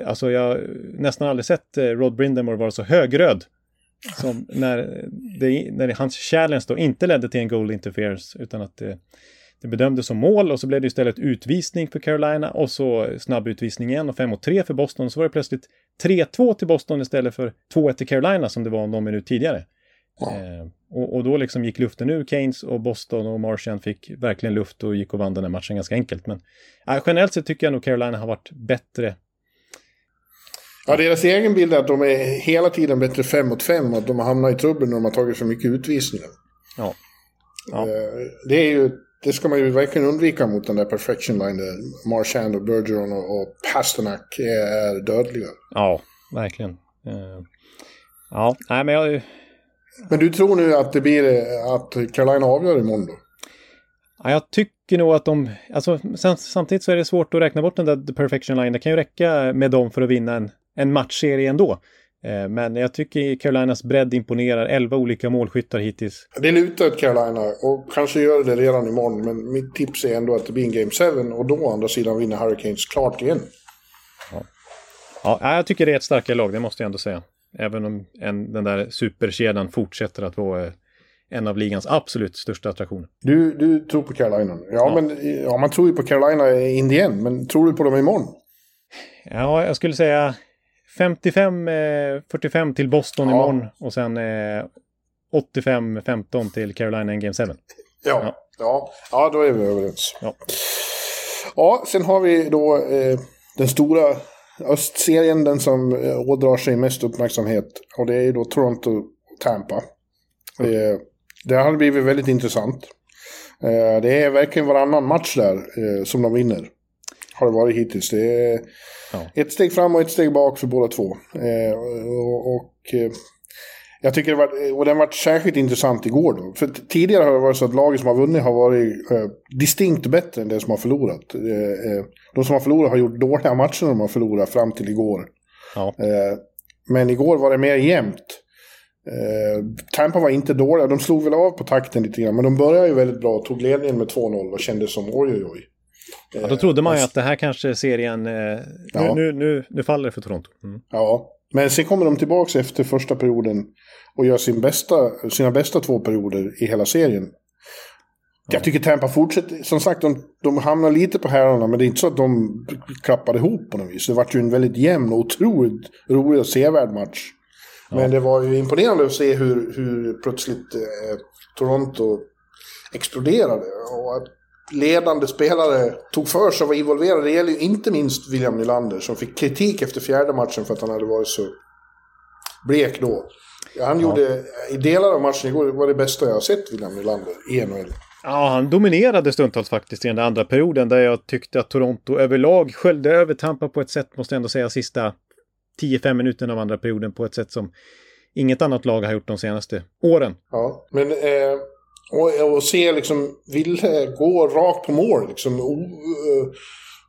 Alltså jag har nästan aldrig sett eh, Rod Brindamore vara så högröd. Som när, det, när hans challenge då inte ledde till en goal interference utan att det, det bedömdes som mål och så blev det istället utvisning för Carolina och så snabb utvisning igen och 5 mot 3 för Boston. Så var det plötsligt 3-2 till Boston istället för 2-1 till Carolina som det var någon minut tidigare. Ja. Eh, och, och då liksom gick luften ur Keynes och Boston och Martian fick verkligen luft och gick och vann den här matchen ganska enkelt. Men eh, generellt sett tycker jag nog Carolina har varit bättre Ja, deras egen bild är att de är hela tiden bättre fem mot fem och att de har hamnat i trubbel när de har tagit för mycket utvisningar. Ja. Ja. Eh, Det, är ju, det ska man ju verkligen undvika mot den där perfection line där Marchand och Bergeron och, och Pasternak är, dödliga. Ja, verkligen. Eh, ja, nej men jag... Men du tror nu att det blir att Carolina avgör imorgon då? Ja, jag tycker nog att de... Alltså, samtidigt så är det svårt att räkna bort den där the perfection line. Det kan ju räcka med dem för att vinna en, en matchserie ändå. Eh, men jag tycker Carolinas bredd imponerar. Elva olika målskyttar hittills. Det lutar åt Carolina och kanske gör det redan imorgon. Men mitt tips är ändå att det blir en Game 7 och då å andra sidan vinner Hurricanes klart igen. Ja, jag tycker det är ett starkare lag, det måste jag ändå säga. Även om en, den där superkedjan fortsätter att vara eh, en av ligans absolut största attraktioner. Du, du tror på Carolina? Ja, Ja. men ja, man tror ju på Carolina in the end, men tror du på dem imorgon? Ja, jag skulle säga 55-45 till Boston Ja. imorgon och sen eh, 85-15 till Carolina in Game 7. Ja. Ja. Ja. ja, då är vi överens. Ja. Ja, sen har vi då eh, den stora östserien, den som eh, ådrar sig mest uppmärksamhet. Och det är ju då Toronto-Tampa. Eh, det har blivit väldigt intressant. Eh, det är verkligen varannan match där eh, som de vinner. Har det varit hittills. Det är Ja. ett steg fram och ett steg bak för båda två. Eh, och och eh, jag tycker det var, och den var särskilt intressant igår då. För tidigare har det varit så att laget som har vunnit har varit eh, distinkt bättre än det som har förlorat. Eh, eh, de som har förlorat har gjort dåliga matcher när de har förlorat fram till igår. Ja. Men igår var det mer jämnt. Eh, Tampa var inte dåliga, de slog väl av på takten lite grann. Men de började ju väldigt bra, tog ledningen med 2-0 och kände som oj oj oj. Ja, då trodde man ju att det här kanske serien... Eh, Ja. nu, nu, nu, nu faller det för Toronto. Mm. Ja, men sen kommer de tillbaka efter första perioden och gör sin bästa, sina bästa två perioder i hela serien. Jag tycker Tampa fortsätter, som sagt de, de hamnar lite på hälarna men det är inte så att de klappade ihop på något vis. Det var ju en väldigt jämn och otroligt rolig och sevärd match. Men det var ju imponerande att se hur, hur plötsligt eh, Toronto exploderade. Och att ledande spelare tog för sig och var involverade. Det gäller ju inte minst William Nylander som fick kritik efter fjärde matchen för att han hade varit så blek då. Han gjorde, i delar av matchen igår, var det bästa jag har sett William Nylander i NHL. Ja, han dominerade stundtals faktiskt i den andra perioden där jag tyckte att Toronto överlag sköljde över Tampa på ett sätt, måste jag ändå säga, sista 10-5 minuterna av andra perioden på ett sätt som inget annat lag har gjort de senaste åren. Ja, men eh, och, och se liksom Ville gå rakt på mål liksom. O, uh,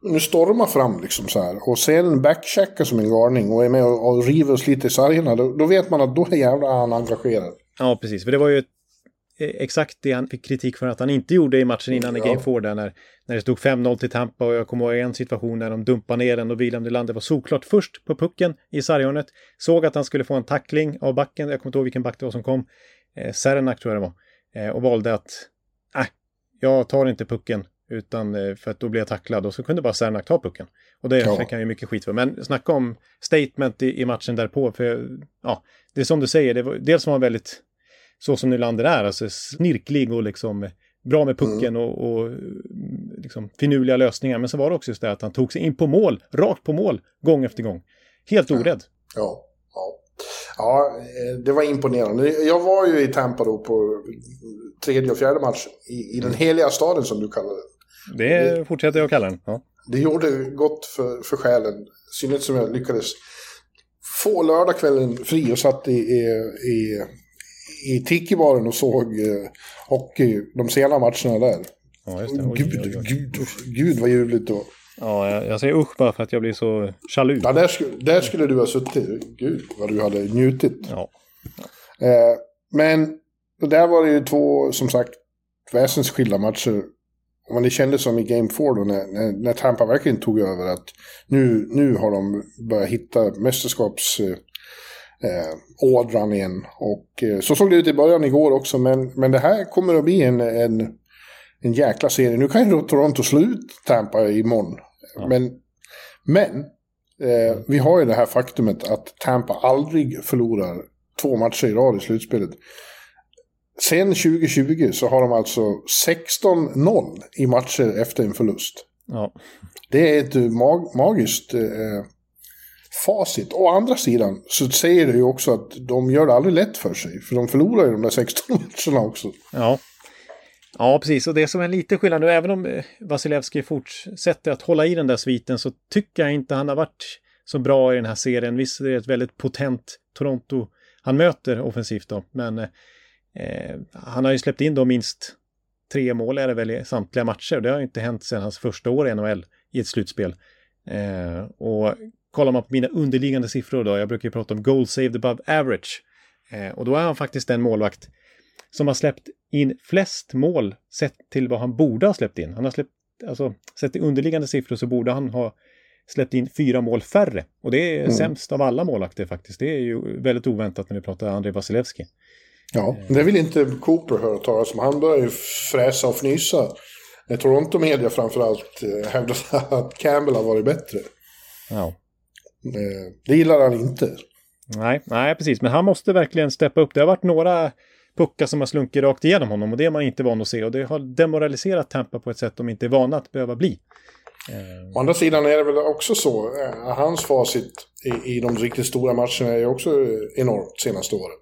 nu stormar fram liksom så här. Och sen backchecka som en galning och är med och, och river och sliter i sargerna. Då, då, vet man att då är jävla han engagerad. Ja, precis. För det var ju exakt det han fick kritik för att han inte gjorde i matchen innan i Game 4 där när, när det stod 5-0 till Tampa och jag kommer ihåg en situation när de dumpar ner den och William Nylander var såklart först på pucken i sarghörnet. Såg att han skulle få en tackling av backen, jag kommer inte ihåg vilken back det var som kom. Eh, Serenak tror jag det var. Eh, och valde att, nej, äh, jag tar inte pucken utan eh, för att då blir jag tacklad och så kunde bara Cernak ta pucken. Och det ja. fick han ju mycket skit för. Men snacka om statement i, i matchen därpå. För ja, det är som du säger, det var, dels var han väldigt så som Nylander är, alltså snirklig och liksom bra med pucken mm. och, och liksom finurliga lösningar. Men så var det också just det att han tog sig in på mål, rakt på mål, gång efter gång. Helt orädd. Ja, ja. Ja, eh, det var imponerande. Jag var ju i Tampa då på tredje och fjärde matchen. I, i den heliga staden som du kallar det. Det fortsätter jag att kalla den. Ja. Det gjorde gott för, för själen. Synnerhet som jag lyckades få lördagskvällen fri och satt i, i, i, i Tiki-baren och såg eh, hockey de sena matcherna där. Ja, just det. Oj, gud, oj, oj. gud, gud vad ljuvligt det var. Ja, jag, jag säger usch bara för att jag blir så jaloux. Ja, där, där skulle du ha suttit. Gud, vad du hade njutit. Ja. Eh, men där var det ju två, som sagt, väsensskilda matcher. Men det kändes som i Game 4 då när, när, när Tampa verkligen tog över att nu, nu har de börjat hitta mästerskaps... Eh, ådran igen. Och eh, så såg det ut i början igår också, men, men det här kommer att bli en, en, en jäkla serie. Nu kan ju då Toronto slå ut Tampa imorgon. Ja. Men, men eh, vi har ju det här faktumet att Tampa aldrig förlorar två matcher i rad i slutspelet. Sen 2020 så har de alltså 16-0 i matcher efter en förlust. Ja. Det är ett mag magiskt eh, facit. Å andra sidan så säger det ju också att de gör det aldrig lätt för sig. För de förlorar ju de där 16 matcherna också. Ja. Ja, precis. Och det som är lite skillnad nu, även om eh, Vasilevski fortsätter att hålla i den där sviten så tycker jag inte han har varit så bra i den här serien. Visst, det är ett väldigt potent Toronto han möter offensivt då, men eh, han har ju släppt in då minst tre mål är det väl i samtliga matcher. Det har inte hänt sedan hans första år i NHL i ett slutspel. Eh, och kollar man på mina underliggande siffror då, jag brukar ju prata om goal saved above average. Eh, och då är han faktiskt den målvakt som har släppt in flest mål sett till vad han borde ha släppt in. Han har släppt, alltså sett i underliggande siffror så borde han ha släppt in fyra mål färre. Och det är mm. sämst av alla målvakter faktiskt. Det är ju väldigt oväntat när vi pratar Andrei Vasilevski. Ja, det vill inte Cooper höra talas om. Han börjar ju fräsa och fnysa. Toronto Media framförallt eh, hävdade *laughs* att Campbell har varit bättre. Ja. Eh, det gillar han inte. Nej, nej, precis. Men han måste verkligen steppa upp. Det har varit några puckar som har slunkit rakt igenom honom och det är man inte van att se. Och det har demoraliserat Tampa på ett sätt de inte är vana att behöva bli. Eh. Å andra sidan är det väl också så, eh, hans facit i, i de riktigt stora matcherna är ju också enormt senaste åren.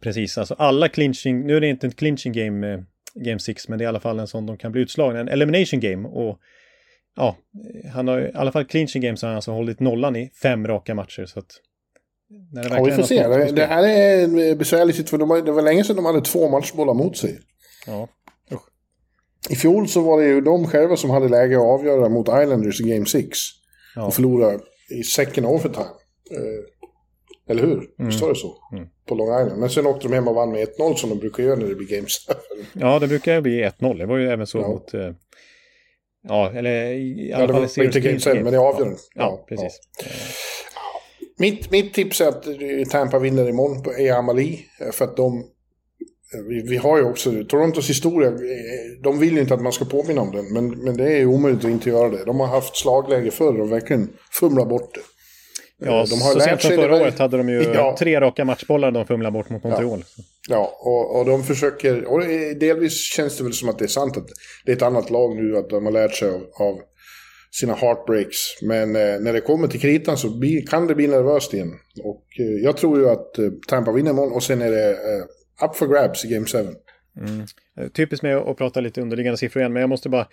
Precis, alltså alla clinching, nu är det inte en clinching game, eh, game 6, men det är i alla fall en sån de kan bli utslagna, en elimination game. Och ja, han har i alla fall clinching games har han alltså hållit nollan i fem raka matcher. Så att, ja, vi får se. Det, det, här är en besvärlig situation. Det var länge sedan de hade två matchbollar mot sig. Ja. I fjol så var det ju de själva som hade läge att avgöra mot Islanders i Game 6. Ja. Och förlora i second overtime. Eh, eller hur? Mm. Var det så? Mm. På Long Island. Men sen åkte de hem och vann med 1-0 som de brukar göra när det blir Game 7. Ja, det brukar bli 1-0. Det var ju även så ja. mot... Eh, ja, eller i alla ja, fall i Series inte Game 7, men det är avgörande. Ja, ja, precis. Ja. Mitt, mitt tips är att Tampa vinner imorgon på Amali. För att de vi, vi, har ju också, Torontos historia, de vill ju inte att man ska påminna om den, men, men det är ju omöjligt att inte göra det. De har haft slagläge förr och verkligen fumlat bort det. Ja, de har så sent som förra året hade de ju ja. tre raka matchbollar de fumlade bort mot Montreal. Ja, ja och, och de försöker, och delvis känns det väl som att det är sant att det är ett annat lag nu, att de har lärt sig av, av sina heartbreaks. Men eh, när det kommer till kritan så bli, kan det bli nervöst igen. Och eh, jag tror ju att eh, Tampa vinner imorgon och sen är det eh, up for grabs i Game 7. Mm. Eh, typiskt med att prata lite underliggande siffror igen, men jag måste bara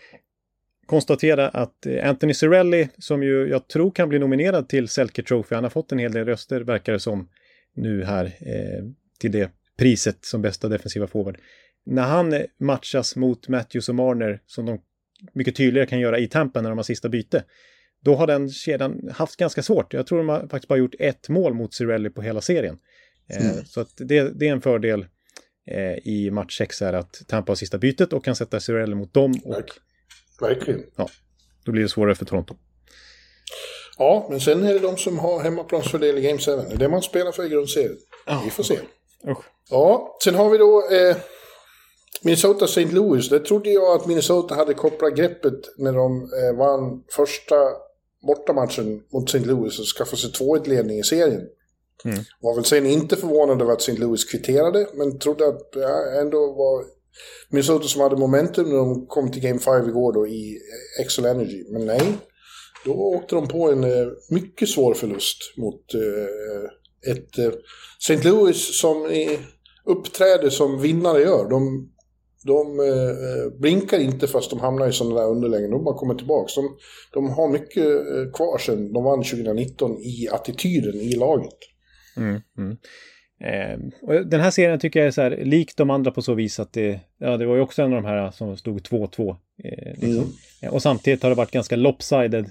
konstatera att eh, Anthony Cirelli, som ju jag tror kan bli nominerad till Selke Trophy, han har fått en hel del röster, verkar det som, nu här eh, till det priset som bästa defensiva forward. När han eh, matchas mot Matthews och Marner, som de mycket tydligare kan göra i Tampa när de har sista byte, då har den kedjan haft ganska svårt. Jag tror de har faktiskt bara gjort ett mål mot Cirelli på hela serien. Eh, mm. Så att det, det, är en fördel eh, i match 6 är att Tampa har sista bytet och kan sätta Cirelli mot dem. Och, Verkligen. Ja, då blir det svårare för Toronto. Ja, men sen är det de som har hemmaplansfördel i Game 7. Det är det man spelar för i grundserien. Vi får se. Usch. Ja, sen har vi då eh, Minnesota St. Louis. Det trodde jag att Minnesota hade kopplat greppet när de eh, vann första bortamatchen mot St. Louis och skaffade sig 2-1-ledning i serien. Mm. Var väl sen inte förvånad över att St. Louis kvitterade, men trodde att ja, ändå var Minnesota som hade momentum när de kom till Game 5 igår då i Excel Energy. Men nej, då åkte de på en eh, mycket svår förlust mot eh, ett eh, St. Louis som uppträder som vinnare gör. De, de blinkar inte fast de hamnar i sådana där underlägen. De bara kommer tillbaka. De, de har mycket kvar sen de vann 2019 i attityden i laget. Mm, mm. Eh, den här serien tycker jag är så här lik de andra på så vis att det, ja, det var ju också en av de här som stod 2-2. Eh, liksom. mm. Eh, och samtidigt har det varit ganska lopsided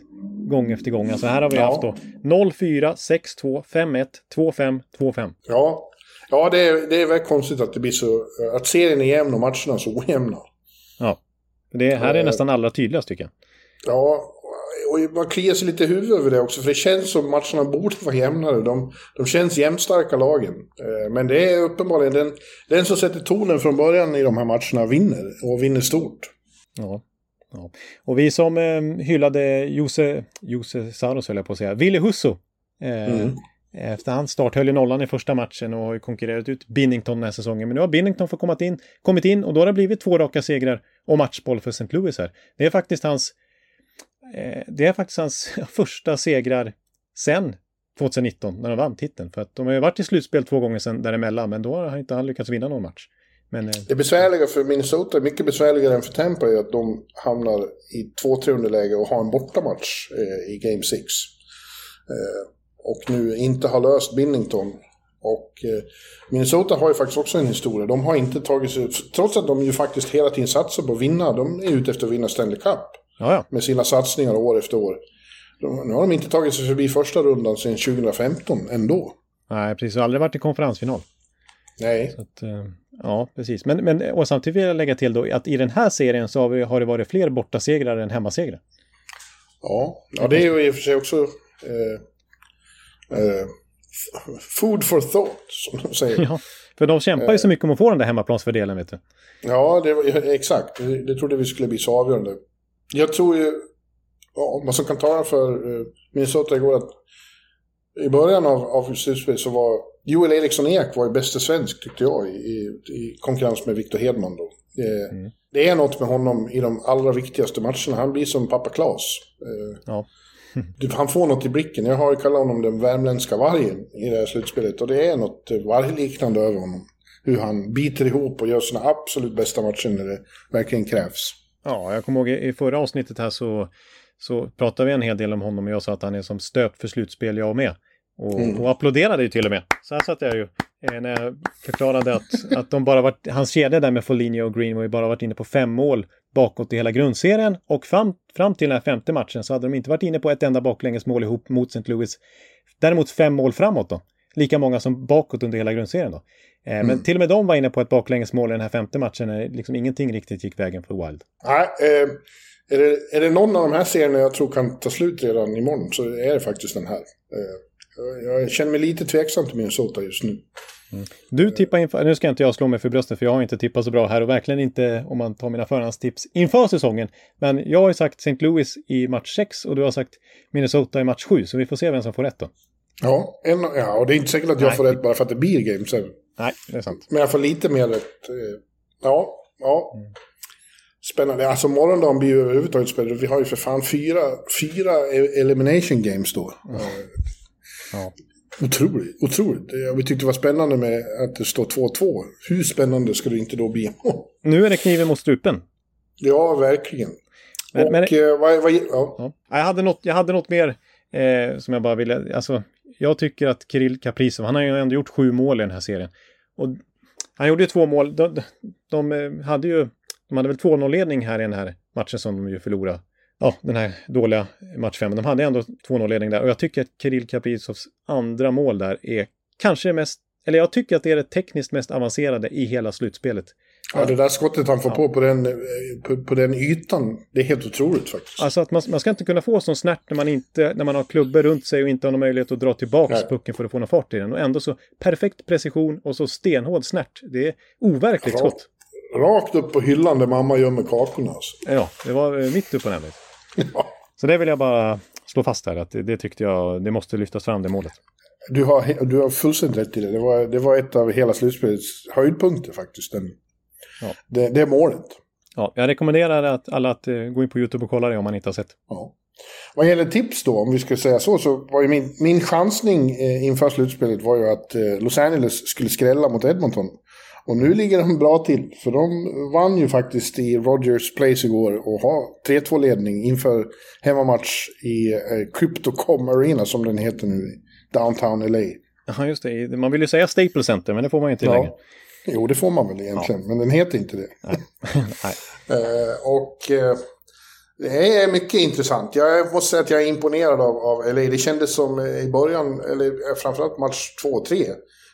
gång efter gång. Alltså här har vi ja. haft då 0-4, 6-2, 5-1, 2-5, 2-5. Ja, ja det, är, det är väldigt konstigt att det blir så, att serien är jämn och matcherna så ojämna. Ja, det här är eh, nästan allra tydligast tycker jag. Ja, och man kliar sig lite i huvudet över det också, för det känns som matcherna borde vara jämnare. De, de känns jämnstarka lagen. Eh, men det är uppenbarligen den, den som sätter tonen från början i de här matcherna vinner, och vinner stort. Ja. ja. Och vi som eh, hyllade Jose, Jose Saros, höll jag på att säga, Ville Husso. Eh, mm. Efter hans start höll ju nollan i första matchen och har ju konkurrerat ut Binnington den här säsongen. Men nu har Binnington fått kommit in, kommit in och då har det blivit två raka segrar och matchboll för St. Louis här. Det är faktiskt hans Eh, det är faktiskt hans *laughs* första segrar sen 2019 när de vann titeln. För att de har ju varit i slutspel två gånger sen däremellan, men då har han inte han lyckats vinna någon match. Men, eh, det besvärliga för Minnesota, mycket besvärligare än för Tampa, är att de hamnar i 2-3 underläge och har en bortamatch eh, i Game 6. Eh, och nu inte har löst Binnington. Och eh, Minnesota har ju faktiskt också en historia. De har inte tagit sig, trots att de ju faktiskt hela tiden satsar på att vinna, de är ute efter att vinna Stanley Cup. Ja, Med sina satsningar år efter år. De, nu har de inte tagit sig förbi första rundan sedan 2015 ändå. Nej, precis. Och aldrig varit i konferensfinal. Nej. Att, eh, ja, precis. Men, men och samtidigt vill jag lägga till då att i den här serien så har, vi, har det varit fler bortasegrar än hemmasegrar. Ja, ja det är ju i och för sig också eh, eh, food for thought, som de säger. Ja, för de kämpar ju så mycket om att få den där hemmaplansfördelen, vet du. Ja, det, exakt. Det, det trodde vi skulle bli så avgörande. Jag tror ju, ja, vad som kan tala för uh, Minnesota igår att i början av, av slutspelet så var Joel Eriksson Ek var ju bästa svensk tyckte jag i, i konkurrens med Victor Hedman då. Det, mm. det, är något med honom i de allra viktigaste matcherna. Han blir som pappa Klas. Uh, ja. Han får något i blicken. Jag har ju kallat honom den värmländska vargen i det här slutspelet. Och det är något vargliknande över honom. Hur han biter ihop och gör sina absolut bästa matcher när det verkligen krävs. Ja, jag kommer ihåg i förra avsnittet här så, så pratade vi en hel del om honom och jag sa att han är som stöpt för slutspel jag med. Och, mm. och applåderade ju till och med. Så här satt jag ju eh, när jag förklarade att, att de bara varit, hans kedja där med Foligno och Greenway bara varit inne på fem mål bakåt i hela grundserien och fram, fram till den här femte matchen så hade de inte varit inne på ett enda baklängesmål ihop mot St. Louis. Däremot fem mål framåt då. Lika många som bakåt under hela grundserien då. Eh, mm. Men till och med de var inne på ett baklängesmål i den här femte matchen när liksom ingenting riktigt gick vägen för Wild. Nej, eh, är, det, är det någon av de här serierna jag tror kan ta slut redan imorgon så är det faktiskt den här. Eh, jag känner mig lite tveksam till Minnesota just nu. Mm. Du tippar inför, nu ska inte jag slå mig för bröstet för jag har inte tippat så bra här och verkligen inte om man tar mina förhandstips inför säsongen. Men jag har ju sagt St. Louis i match 6 och du har sagt Minnesota i match 7 så vi får se vem som får rätt då. Ja, en, ja, och det är inte säkert att jag Nej. får rätt bara för att det blir Game 7. Nej, det är sant. Men jag får lite mer rätt. eh, Ja, ja. Mm. Spännande. Alltså morgondagen blir ju överhuvudtaget spännande. Vi har ju för fan fyra, fyra e- elimination games då. Eh, Ja. Otroligt, otroligt. Vi tyckte det var spännande med att det står 2-2. Hur spännande skulle det inte då bli? *laughs* Nu är det kniven mot strupen. ja, verkligen. Men- och men- eh, vad, vad, ja. Ja. Jag, hade något, jag hade något mer eh, som jag bara ville... Alltså, jag tycker att Kirill Kaprizov, han har ju ändå gjort sju mål i den här serien. Och han gjorde ju två mål. De, de, de eh, hade ju... De hade väl 2-0-ledning här i den här matchen som de ju förlorade. Ja, den här dåliga match fem. De hade ändå 2-0-ledning där. Och jag tycker att Kirill Kaprizovs andra mål där är kanske det mest... Eller jag tycker att det är det tekniskt mest avancerade i hela slutspelet. ja, det där skottet han får Ja. på på den, eh, på, på den ytan, det är helt otroligt faktiskt. Alltså att man, man ska inte kunna få sån snärt när man, inte, när man har klubbor runt sig och inte har någon möjlighet att dra tillbaka Nej. pucken för att få någon fart i den. Och ändå så perfekt precision och så stenhård snärt. Det är overkligt Ja. skott. Rakt upp på hyllan där mamma gömmer kakorna. Alltså. Ja, det var eh, mitt upp på näbbet. *laughs* Så det vill jag bara slå fast här, att det, det tyckte jag, det måste lyftas fram det målet. Du har, du har fullständigt rätt i det. Det var, det var ett av hela slutspelets höjdpunkter faktiskt. Den, Ja. det, det målet. Ja, jag rekommenderar att alla att eh, gå in på YouTube och kolla det om man inte har sett. Ja. Vad gäller tips då, om vi ska säga så, så var ju min, min chansning eh, inför slutspelet var ju att eh, Los Angeles skulle skrälla mot Edmonton. Och nu ligger de bra till, för de vann ju faktiskt i Rogers Place igår och har 3-2-ledning inför hemmamatch i eh, Cryptocom Arena som den heter nu, downtown LA. Ja, just det. Man vill ju säga Staples Center, men det får man ju inte längre. Ja. Jo, det får man väl egentligen, men den heter inte det. *laughs* Nej. Eh, och eh, det är mycket intressant. Jag måste säga att jag är imponerad av, av LA. Det kändes som i början, eller framförallt match 2 och 3.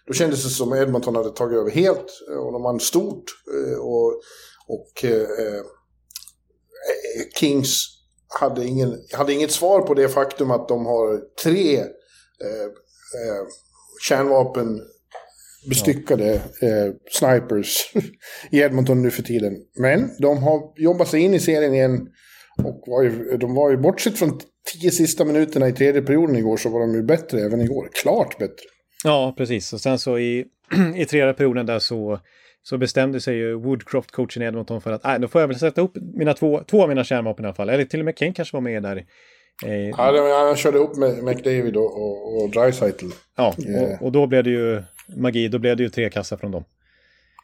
Då kändes det som Edmonton hade tagit över helt eh, och de vann stort. Eh, och, och eh, eh, Kings hade, ingen, hade inget svar på det faktum att de har tre eh, eh, kärnvapen bestyckade eh, snipers *laughs* i Edmonton nu för tiden. Men de har jobbat sig in i serien igen. Och var ju, de var ju, bortsett från tio sista minuterna i tredje perioden igår, så var de ju bättre även igår. Klart bättre. Ja, precis. Och sen så i, *clears throat* i tredje perioden där så, så bestämde sig ju Woodcroft, coachen i Edmonton, för att nej, då får jag väl sätta upp mina två, två av mina kärnvapen i alla fall. Eller till och med Kane kanske var med där. Eh, Ja, det- han körde ihop med McDavid och, och, och Dreisaitl. ja, eh. och, och då blev det ju magi. Då blev det ju tre kassar från dem.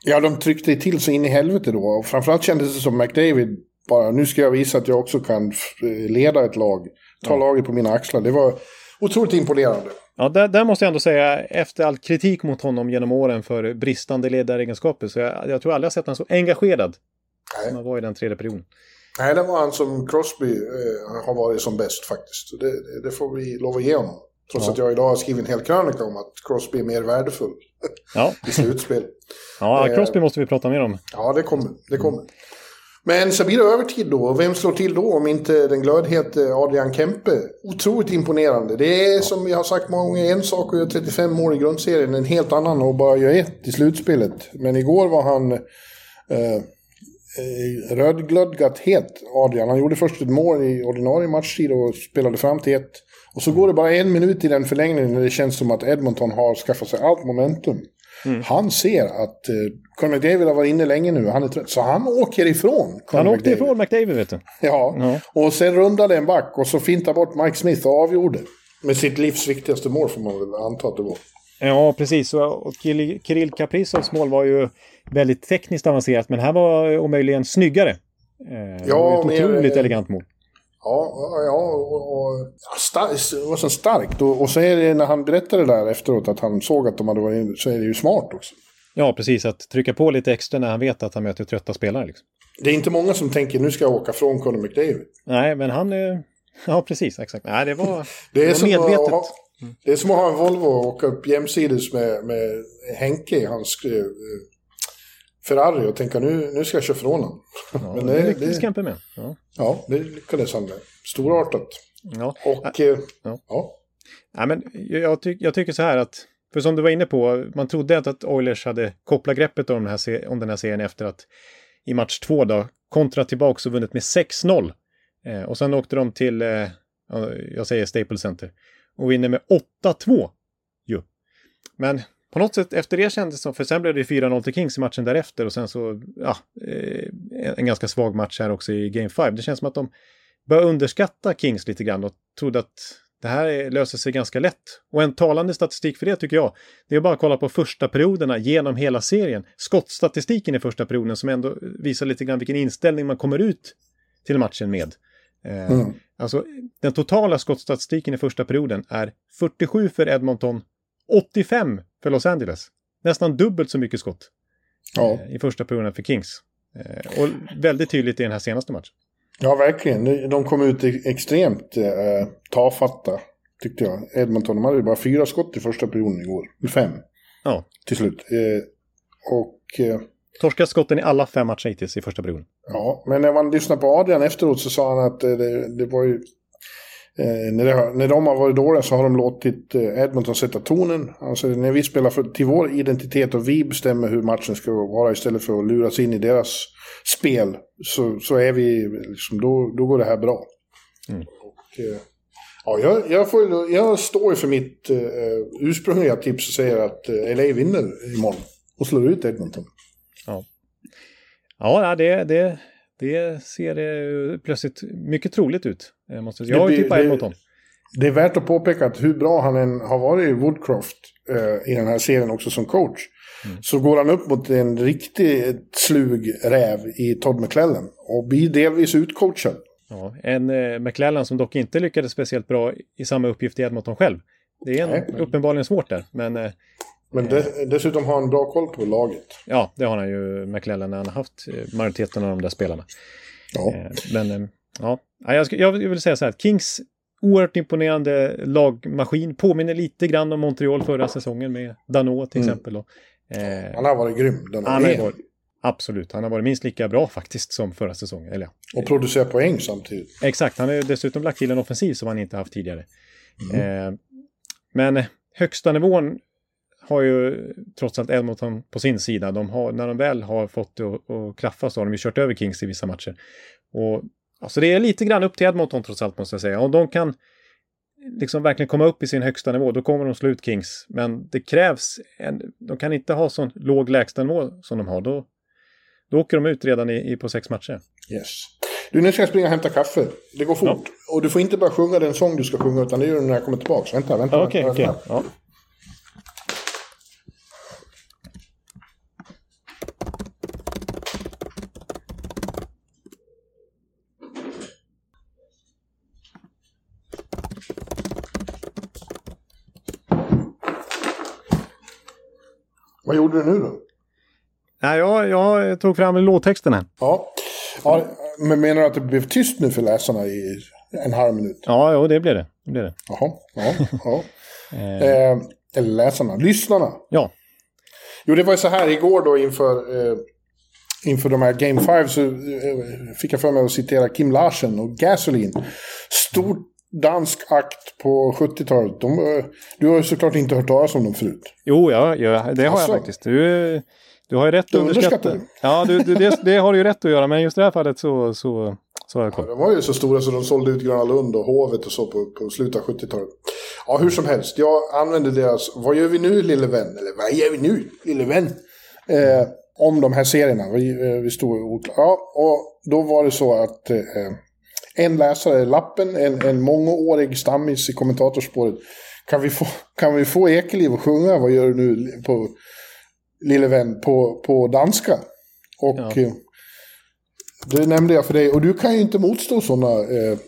Ja, de tryckte till så in i helvete då. Och framförallt kändes det som McDavid bara, nu ska jag visa att jag också kan f- leda ett lag. Ta laget på mina axlar. Det var otroligt imponerande. Ja, där, där måste jag ändå säga, efter all kritik mot honom genom åren för bristande ledaregenskaper, så jag, jag tror aldrig jag sett honom så engagerad Nej. som han var i den tredje perioden. Nej, det var han som Crosby eh, har varit som bäst faktiskt. Det, det, får vi lov att ge honom. Trots Ja. att jag idag har skrivit en hel krönika om att Crosby är mer värdefull Ja, *laughs* i slutspel. ja Eh. Crosby måste vi prata mer om. Ja, det kommer. Det kommer. Men så blir det övertid då. Och vem slår till då om inte den glödhete eh, Adrian Kempe? Otroligt imponerande. Det är som jag har sagt många gånger, en sak att göra 35 mål i grundserien, en helt annan att bara göra ett i slutspelet. Men igår var han eh, eh, rödglödgat het, Adrian. Han gjorde först ett mål i ordinarie matchtid och spelade fram till ett. Och så går det bara en minut i den förlängningen när det känns som att Edmonton har skaffat sig allt momentum. Han ser att eh, Conor McDavid har varit inne länge nu, han är trött. Så han åker ifrån Conor Han åkte McDavid. ifrån McDavid, vet du. Ja. Ja. och sen rundade en back och så fintade bort Mike Smith och avgjorde. Med sitt livs viktigaste mål får man väl anta att det var. Ja, precis. Och Kirill Kaprizovs mål var ju väldigt tekniskt avancerat, men här var om möjligen snyggare. Eh, var ett otroligt eh, elegant mål. Ja, ja, och, och ja, star- det var så starkt. Och, och så är det när han berättade där efteråt att han såg att de hade varit inne, så är det ju smart också. Ja, precis. Att trycka på lite extra när han vet att han möter trötta spelare. Liksom. Det är inte många som tänker nu ska jag åka från Conor McDavid. Nej, men han... eh, Ja, precis. Exakt. Nej, det var, Det *laughs* det är, var som medvetet. Ha, det är som att ha en Volvo och åka upp jämsides med, med Henke i hans eh, Ferrari och tänka nu, nu ska jag köra från honom. Ja, *laughs* Men det, det- Skampe med. Ja. Ja, det lyckades han med. Storartat. Ja. Och eh, Ja. ja. Men jag, ty jag tycker så här att, för som du var inne på, man trodde att, att Oilers hade kopplat greppet om den, här om den här serien efter att i match två då kontrat tillbaka och vunnit med 6-0. Eh, och sen åkte de till, eh, ja, jag säger Staples Center, och vinner med 8-2. Jo. Men på något sätt efter det kändes det som, för sen blev det 4-0 till Kings i matchen därefter och sen så, ja, eh, en ganska svag match här också i Game 5. Det känns som att de börjar underskatta Kings lite grann och trodde att det här löser sig ganska lätt. Och en talande statistik för det tycker jag, det är bara att kolla på första perioderna genom hela serien. Skottstatistiken i första perioden som ändå visar lite grann vilken inställning man kommer ut till matchen med. Eh, mm. Alltså den totala skottstatistiken i första perioden är 47 för Edmonton, 85 för Los Angeles. Nästan dubbelt så mycket skott ja. eh, i första perioden för Kings. Eh, och väldigt tydligt i den här senaste matchen. Ja, verkligen. De kom ut extremt eh, tafatta, tyckte jag. Edmonton, de hade bara fyra skott i första perioden igår. Fem. Ja. Till slut. Eh, och... Eh, Torskat skotten i alla fem matcher hittills i första perioden. Ja, men när man lyssnade på Adrian efteråt så sa han att eh, det, det var ju... Eh, när, det, när de har varit dåliga så har de låtit eh, Edmonton sätta tonen. Alltså när vi spelar för, till vår identitet och vi bestämmer hur matchen ska vara istället för att luras in i deras spel så, så är vi, liksom, då, då går det här bra. Mm. Och, eh, ja, jag, jag, får, jag står för mitt eh, ursprungliga tips och säger att eh, LA vinner imorgon och slår ut Edmonton. Ja, ja det, det, det ser det plötsligt mycket troligt ut. Jag, måste, jag har ju tippat Edmonton. Det är värt att påpeka att hur bra han än har varit i Woodcroft eh, i den här serien också som coach Mm. Så går han upp mot en riktig slug räv i Todd McClellan och blir delvis utcoachad. Ja, en eh, McClellan som dock inte lyckades speciellt bra i samma uppgift i Edmonton själv. Det är en, uppenbarligen svårt där, men... Eh, men de, dessutom har han bra koll på laget. Ja, det har han ju, McClellan, när han har haft eh, majoriteten av de där spelarna. Ja. Eh, men, eh, ja, jag, ska, jag vill säga så här, Kings oerhört imponerande lagmaskin. Påminner lite grann om Montreal förra säsongen med Dano till mm. exempel. Och, Eh, han har varit grym. Den han har varit, absolut, han har varit minst lika bra faktiskt som förra säsongen. Eller, och producerat poäng samtidigt. Exakt, han har dessutom lagt till en offensiv som han inte haft tidigare. Mm. Eh, men högsta nivån har ju trots allt Edmonton på sin sida. De har, när de väl har fått det att klaffa så har de ju kört över Kings i vissa matcher. Och, alltså det är lite grann upp till Edmonton trots allt måste jag säga. Om de kan liksom verkligen komma upp i sin högsta nivå, då kommer de slå ut Kings. Men det krävs, en, de kan inte ha sån låg lägstanivå som de har. Då, då åker de ut redan i, i på sex matcher. Yes. Du, nu ska jag springa och hämta kaffe. Det går fort. Ja. Och du får inte bara sjunga den sång du ska sjunga, utan det gör du när jag kommer tillbaka. Vänta, vänta. Okej, okej. Okay, okay. ja. Vad gjorde du nu då? Nej, jag, jag tog fram låttexten här. Ja. ja. Men menar du att det blev tyst nu för läsarna i en halv minut? Ja, jo, det blev det. det, blev det. Jaha, ja, ja. *laughs* eh, eller läsarna, lyssnarna. Ja. Jo, det var ju så här igår då inför, eh, inför de här Game 5 så eh, fick jag för mig att citera Kim Larsen och Gasoline. Stort dansk akt på 70-talet. De, du har ju såklart inte hört talas om dem förut. Jo, ja, ja det har alltså, jag faktiskt. Du, du har ju rätt att underskatta. Ja, du, du, det, det, har du ju rätt att göra, men just i det här fallet så, så, så har jag koll. Ja, de var ju så stora så de sålde ut Gröna Lund och Hovet och så på, på slutet av 70-talet. Ja, hur som helst. Jag använde deras Vad gör vi nu lille vän? Eller vad gör vi nu lille vän? Eh, om de här serierna. Vi, eh, vi stod Ja, och då var det så att eh, en läsare lappen, en, en mångårig stammis i kommentatorspåret. Kan vi få, kan vi få Ekeliv att sjunga Vad gör du nu på lille vän på, på danska? Och ja. eh, det nämnde jag för dig. Och du kan ju inte motstå sådana eh,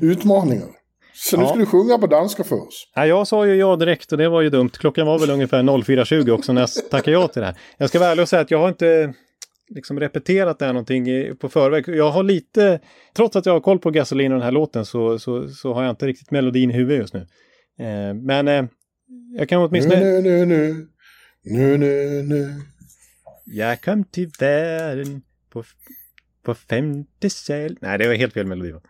utmaningar. Så nu ska du sjunga på danska för oss. Ja, jag sa ju ja direkt och det var ju dumt. Klockan var väl ungefär 04.20 också när jag tackade ja till det här. Jag ska vara ärlig och säga att jag har inte liksom repeterat det här någonting på förväg. Jag har lite, trots att jag har koll på Gasolin och den här låten så, så, så har jag inte riktigt melodin i huvudet just nu. Eh, men eh, jag kan åtminstone... Nu, nu, nu, nu, nu, nu. Jag kom till världen på, på femte sal... Nej, det var helt fel melodi. Va?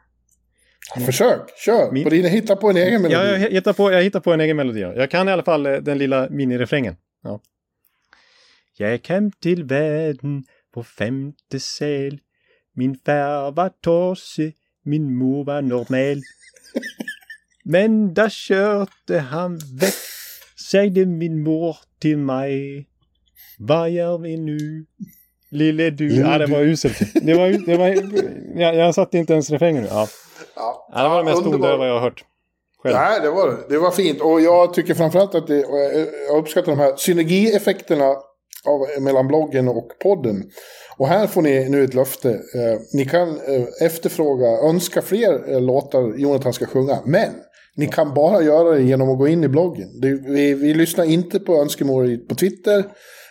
Försök, kör! Min... På dina, hitta på en egen melodi. Ja, jag hittar på, jag hittar på en egen melodi. Jag kan i alla fall eh, den lilla minirefrängen. Ja. Jag kom till världen på femte sal. Min far var tosse, min mor var normal. Men där körde han väck, sägde min mor till mig. Vad gör vi nu? Lille du. Lille ja, det du. var uselt. Det var, det var, jag, jag satte inte ens refrängen nu. Ja. Ja, Ja, det var det mest tondöva jag har hört. Själv. Nej, det var det. Det var fint. Och jag tycker framförallt att det, jag uppskattar de här synergieffekterna av, mellan bloggen och podden. Och här får ni nu ett löfte. Eh, ni kan eh, efterfråga, önska fler eh, låtar Jonathan ska sjunga. Men ni kan bara göra det genom att gå in i bloggen. Det, vi, vi lyssnar inte på önskemål på Twitter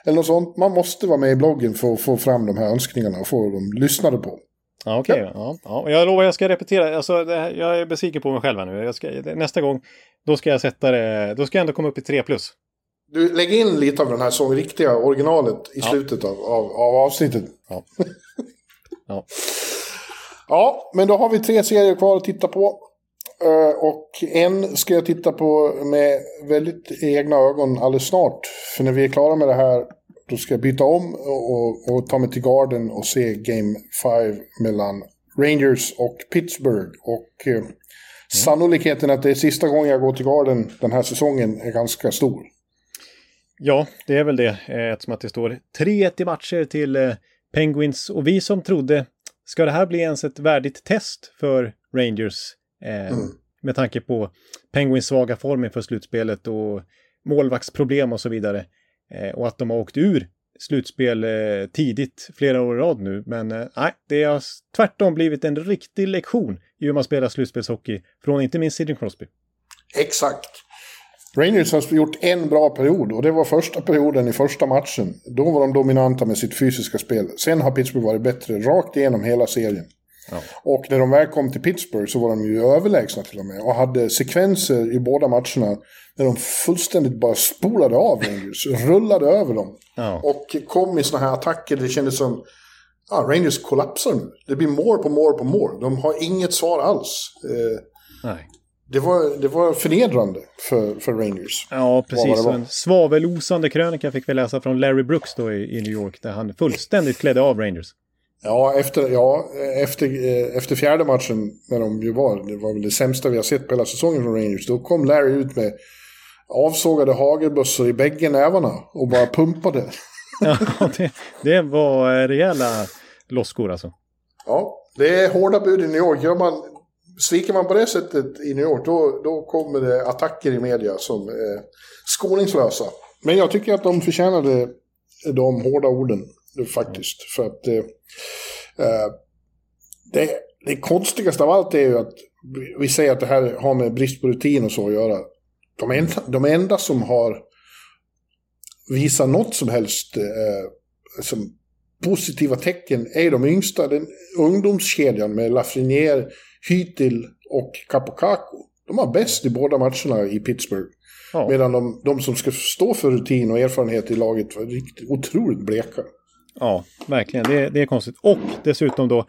eller något sånt. Man måste vara med i bloggen för att få fram de här önskningarna och få dem lyssnade på. Ja, okej. Ja. Ja, och jag lovar jag ska repetera. Alltså, här, jag är besviken på mig själv här nu. Jag ska, nästa gång, då ska jag sätta det. Då ska jag ändå komma upp i 3 plus. Du, lägg in lite av den här sång, riktiga originalet i Ja. slutet av, av, av avsnittet. Ja. Ja. Ja, men då har vi tre serier kvar att titta på. Eh, och en ska jag titta på med väldigt egna ögon alldeles snart. För när vi är klara med det här, då ska jag byta om och, och, ta mig till Garden och se Game 5 mellan Rangers och Pittsburgh. Och eh, sannolikheten att det är sista gången jag går till Garden den här säsongen är ganska stor. Ja, det är väl det. eh, Eftersom att det står 3-1 i matcher till eh, Penguins. Och vi som trodde, ska det här bli ens ett värdigt test för Rangers? Eh, Mm. Med tanke på Penguins svaga form inför slutspelet och målvaktsproblem och så vidare. Eh, och att de har åkt ur slutspel eh, tidigt, flera år i rad nu. Men eh, nej, det har tvärtom blivit en riktig lektion i hur man spelar slutspelshockey. Från inte minst Sidney Crosby. Exakt. Rangers har gjort en bra period och det var första perioden i första matchen. Då var de dominanta med sitt fysiska spel. Sen har Pittsburgh varit bättre rakt igenom hela serien. Ja. Och när de väl kom till Pittsburgh så var de ju överlägsna till och med. Och hade sekvenser i båda matcherna där de fullständigt bara spolade av Rangers. rullade över dem. Ja. Och kom i såna här attacker det kändes som ah, Rangers kollapsar nu. Det blir more på more på more. De har inget svar alls. Eh, Nej. Det var, det var förnedrande för, för Rangers. Ja, precis. en svavelosande krönika fick vi läsa från Larry Brooks då i, i New York, där han fullständigt klädde av Rangers. Ja, efter, ja efter, eh, efter fjärde matchen, när de ju var, det var väl det sämsta vi har sett på hela säsongen från Rangers, då kom Larry ut med avsågade hagelbössor i bägge nävarna och bara pumpade. *laughs* Ja, det, det var rejäla loskor alltså. Ja, det är hårda bud i New York. Gör man, sviker man på det sättet i New York, då, då kommer det attacker i media som är skoningslösa. Men jag tycker att de förtjänade de hårda orden, faktiskt. För att eh, eh, det, det konstigaste av allt är ju att vi- säger att det här har med brist på rutin och så att göra. De enda, de enda som har visat något som helst eh, som positiva tecken är de yngsta. Den ungdomskedjan med Lafreniere, Hytil och Capocaco. De var bäst i båda matcherna i Pittsburgh. Ja. Medan de, de som ska stå för rutin och erfarenhet i laget var riktigt otroligt bleka. Ja, verkligen. Det, det är konstigt. Och dessutom då,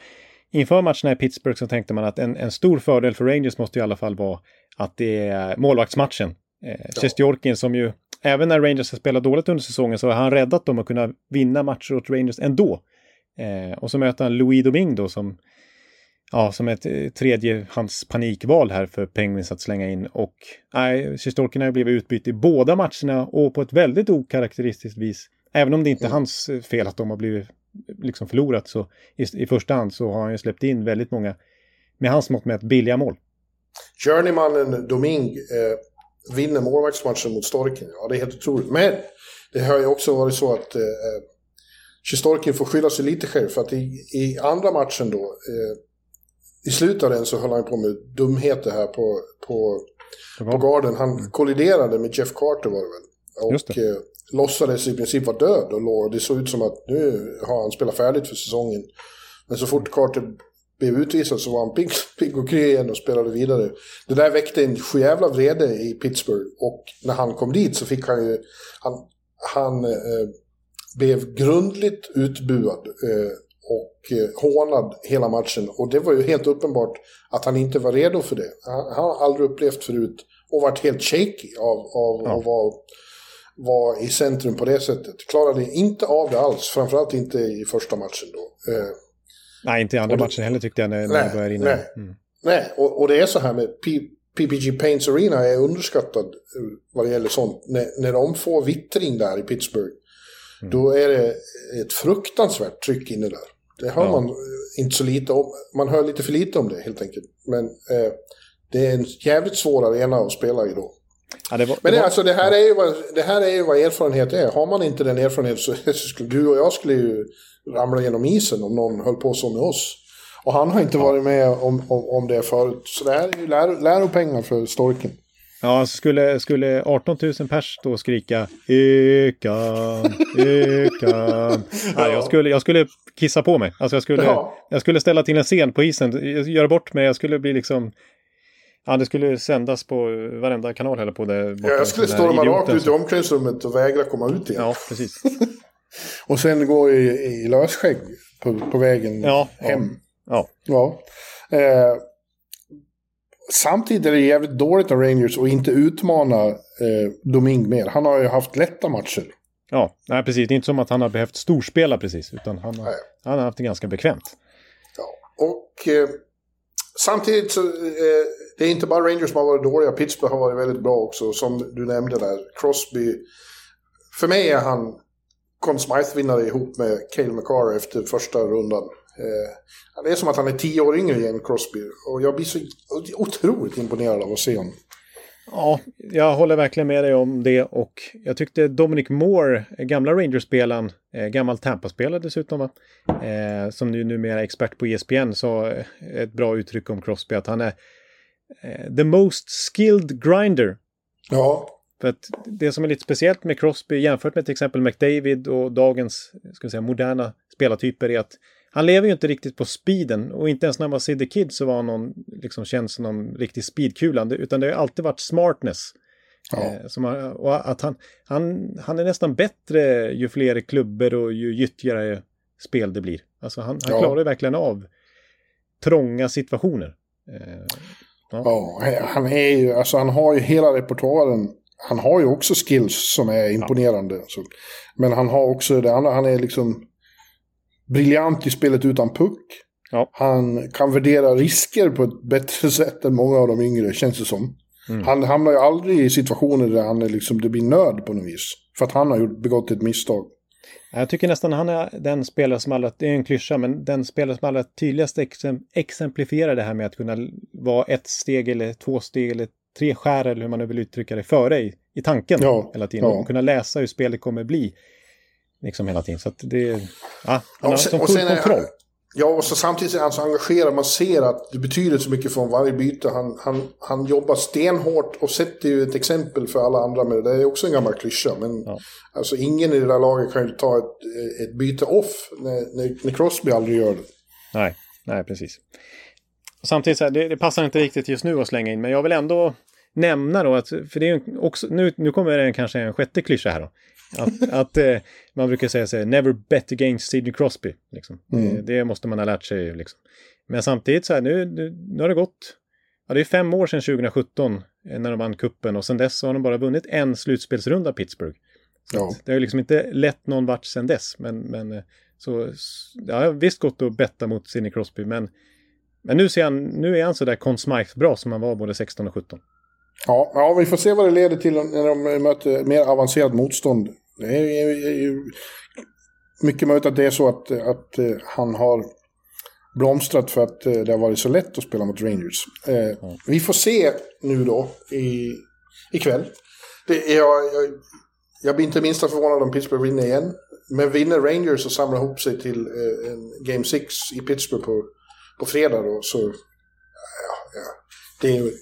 inför matcherna i Pittsburgh så tänkte man att en, en stor fördel för Rangers måste i alla fall vara att det är målvaktsmatchen. Eh, Sjestjorkin som ju, även när Rangers har spelat dåligt under säsongen så har han räddat dem att kunna vinna matcher åt Rangers ändå. Eh, och så möter han Louis Domingue då som, ja, som ett eh, tredjehands panikval här för Penguins att slänga in. Och nej, Sjestjorkin har ju blivit utbytt i båda matcherna och på ett väldigt okaraktäristiskt vis. Även om det inte är hans eh, fel att de har blivit liksom förlorat så i, i första hand så har han ju släppt in väldigt många med hans mått mätt billiga mål. Journeymannen Domingue eh, vinner målvaktsmatchen mot Storken. Ja, det är helt otroligt. Men det har ju också varit så att eh, Storken får skylla sig lite själv. För att i, i andra matchen då, eh, i slutet av den så höll han på med dumheter här på, på, på garden. Han kolliderade med Jeff Carter var det väl. Just Och det. eh, låtsades i princip vara död och låg. Det såg ut som att nu har han spelat färdigt för säsongen. Men så fort Carter blev utvisad så var han pigg, *laughs* pigg och kry igen och spelade vidare. Det där väckte en sjujävla vrede i Pittsburgh och när han kom dit så fick han ju... Han, han eh, blev grundligt utbuad eh, hånad hela matchen. Och det var ju helt uppenbart att han inte var redo för det. Han, han har aldrig upplevt förut och varit helt shaky av, av Ja. att vara, vara i centrum på det sättet. Klarade inte av det alls, framförallt inte i första matchen då. Eh, Nej, inte i andra det- matchen heller tyckte jag när, när jag började rinna. nej. Mm. Nej, och, och det är så här med P- PPG Paints Arena är underskattad eh, vad det gäller sånt. När, när de får vittring där i Pittsburgh, mm. då är det ett fruktansvärt tryck inne där. Det hör ja. man inte så lite om. Man hör lite för lite om det helt enkelt. Men eh, det är en jävligt svår arena att spela i då. Ja, det var, Men det, var, alltså, det, här är ju vad, det här är ju vad erfarenhet är. Har man inte den erfarenheten så, *laughs* så skulle du och jag skulle ju ramla genom isen om någon höll på så med oss. Och han har inte varit med om, om, om det förut. Så det här är ju lär, läropengar för storken. Ja, alltså skulle, skulle 18 000 pers då skrika Ekan, Ekan. *laughs* ja. jag, skulle, jag skulle kissa på mig. Alltså jag skulle, ja. jag skulle ställa till en scen på isen, göra bort mig. Jag skulle bli liksom... Ja, det skulle sändas på varenda kanal heller på det. Ja, jag skulle storma rakt ut i omklädningsrummet och vägra komma ut igen. Ja, precis. *laughs* och sen gå i, i lösskägg på, på vägen ja, hem. Ja. ja. Eh, samtidigt är det jävligt dåligt av Rangers att inte utmana eh, Doming mer. Han har ju haft lätta matcher. Ja, nej, precis. Det är inte som att han har behövt storspela precis, utan han har, han har haft det ganska bekvämt. Ja, och eh, samtidigt så eh, det är inte bara Rangers som har varit dåliga. Pittsburgh har varit väldigt bra också, som du nämnde där. Crosby, för mig är han Conn Smythe-vinnare ihop med Cale McCarr efter första rundan. Eh, det är som att han är tio år yngre än Crosby. Och jag blir så otroligt imponerad av att se honom. Ja, jag håller verkligen med dig om det och jag tyckte Dominic Moore, gamla Rangers-spelaren, eh, gammal Tampa-spelare dessutom, va? Eh, som nu numera är expert på ESPN, sa eh, ett bra uttryck om Crosby, att han är eh, the most skilled grinder. Ja. För att det som är lite speciellt med Crosby jämfört med till exempel McDavid och dagens ska säga, moderna spelartyper är att han lever ju inte riktigt på speeden och inte ens när han var the Kid så var han någon, liksom känns som någon riktig speedkula. Utan det har alltid varit smartness. Ja. Eh, som och att han, han, han är nästan bättre ju fler klubbor och ju gyttjigare spel det blir. Alltså han, han ja. klarar verkligen av trånga situationer. Eh, ja. ja. han är ju, alltså han har ju hela repertoaren. Han har ju också skills som är imponerande. Ja. Men han har också det andra, han är liksom briljant i spelet utan puck. Ja. Han kan värdera risker på ett bättre *laughs* sätt än många av de yngre, känns det som. Mm. Han hamnar ju aldrig i situationer där han är liksom, det blir nöd på något vis. För att han har gjort, begått ett misstag. Jag tycker nästan han är den spelare som alla, det är en klyscha, men den spelare som allra tydligast exemplifierar det här med att kunna vara ett steg eller två steg eller tre skär eller hur man nu vill uttrycka det före i, i tanken ja, hela tiden. Ja. Och kunna läsa hur spelet kommer bli liksom hela tiden. Så att det, ja, han har som full kontroll. Ja, och så samtidigt är han så engagerad. Man ser att det betyder så mycket från varje byte. Han, han, han jobbar stenhårt och sätter ju ett exempel för alla andra med det. Det är också en gammal klyscha. Men ja. alltså, ingen i det där laget kan ju ta ett, ett byte off när, när, när Crosby aldrig gör det. Nej, nej precis. Samtidigt så här, det, det, passar inte riktigt just nu att slänga in, men jag vill ändå nämna då att, för det är också, nu, nu kommer det kanske en sjätte klyscha här då. Att, att eh, man brukar säga så här, never bet against Sidney Crosby. Liksom. Mm. Det, det, måste man ha lärt sig. Liksom. Men samtidigt så här, nu, nu, nu har det gått, ja det är fem år sedan 2017 eh, när de vann kuppen och sedan dess har de bara vunnit en slutspelsrunda Pittsburgh. Ja. Det har liksom inte lett någon vart sedan dess. Men, men eh, så, har visst gått att betta mot Sidney Crosby. Men, men nu, ser han, nu är han så där Conn Smythe bra som han var både 16 och 17. Ja, ja, vi får se vad det leder till när de möter mer avancerat motstånd det är ju mycket möjligt att det är så att, att eh, han har blomstrat för att eh, det har varit så lätt att spela mot Rangers. Mm. Vi får se nu då i, ikväll. Det är, jag, jag, jag blir inte minst förvånad om Pittsburgh vinner igen. Men vinner Rangers och samlar ihop sig till en Game 6 i Pittsburgh på, på fredag då så... Ja, ja. Det är,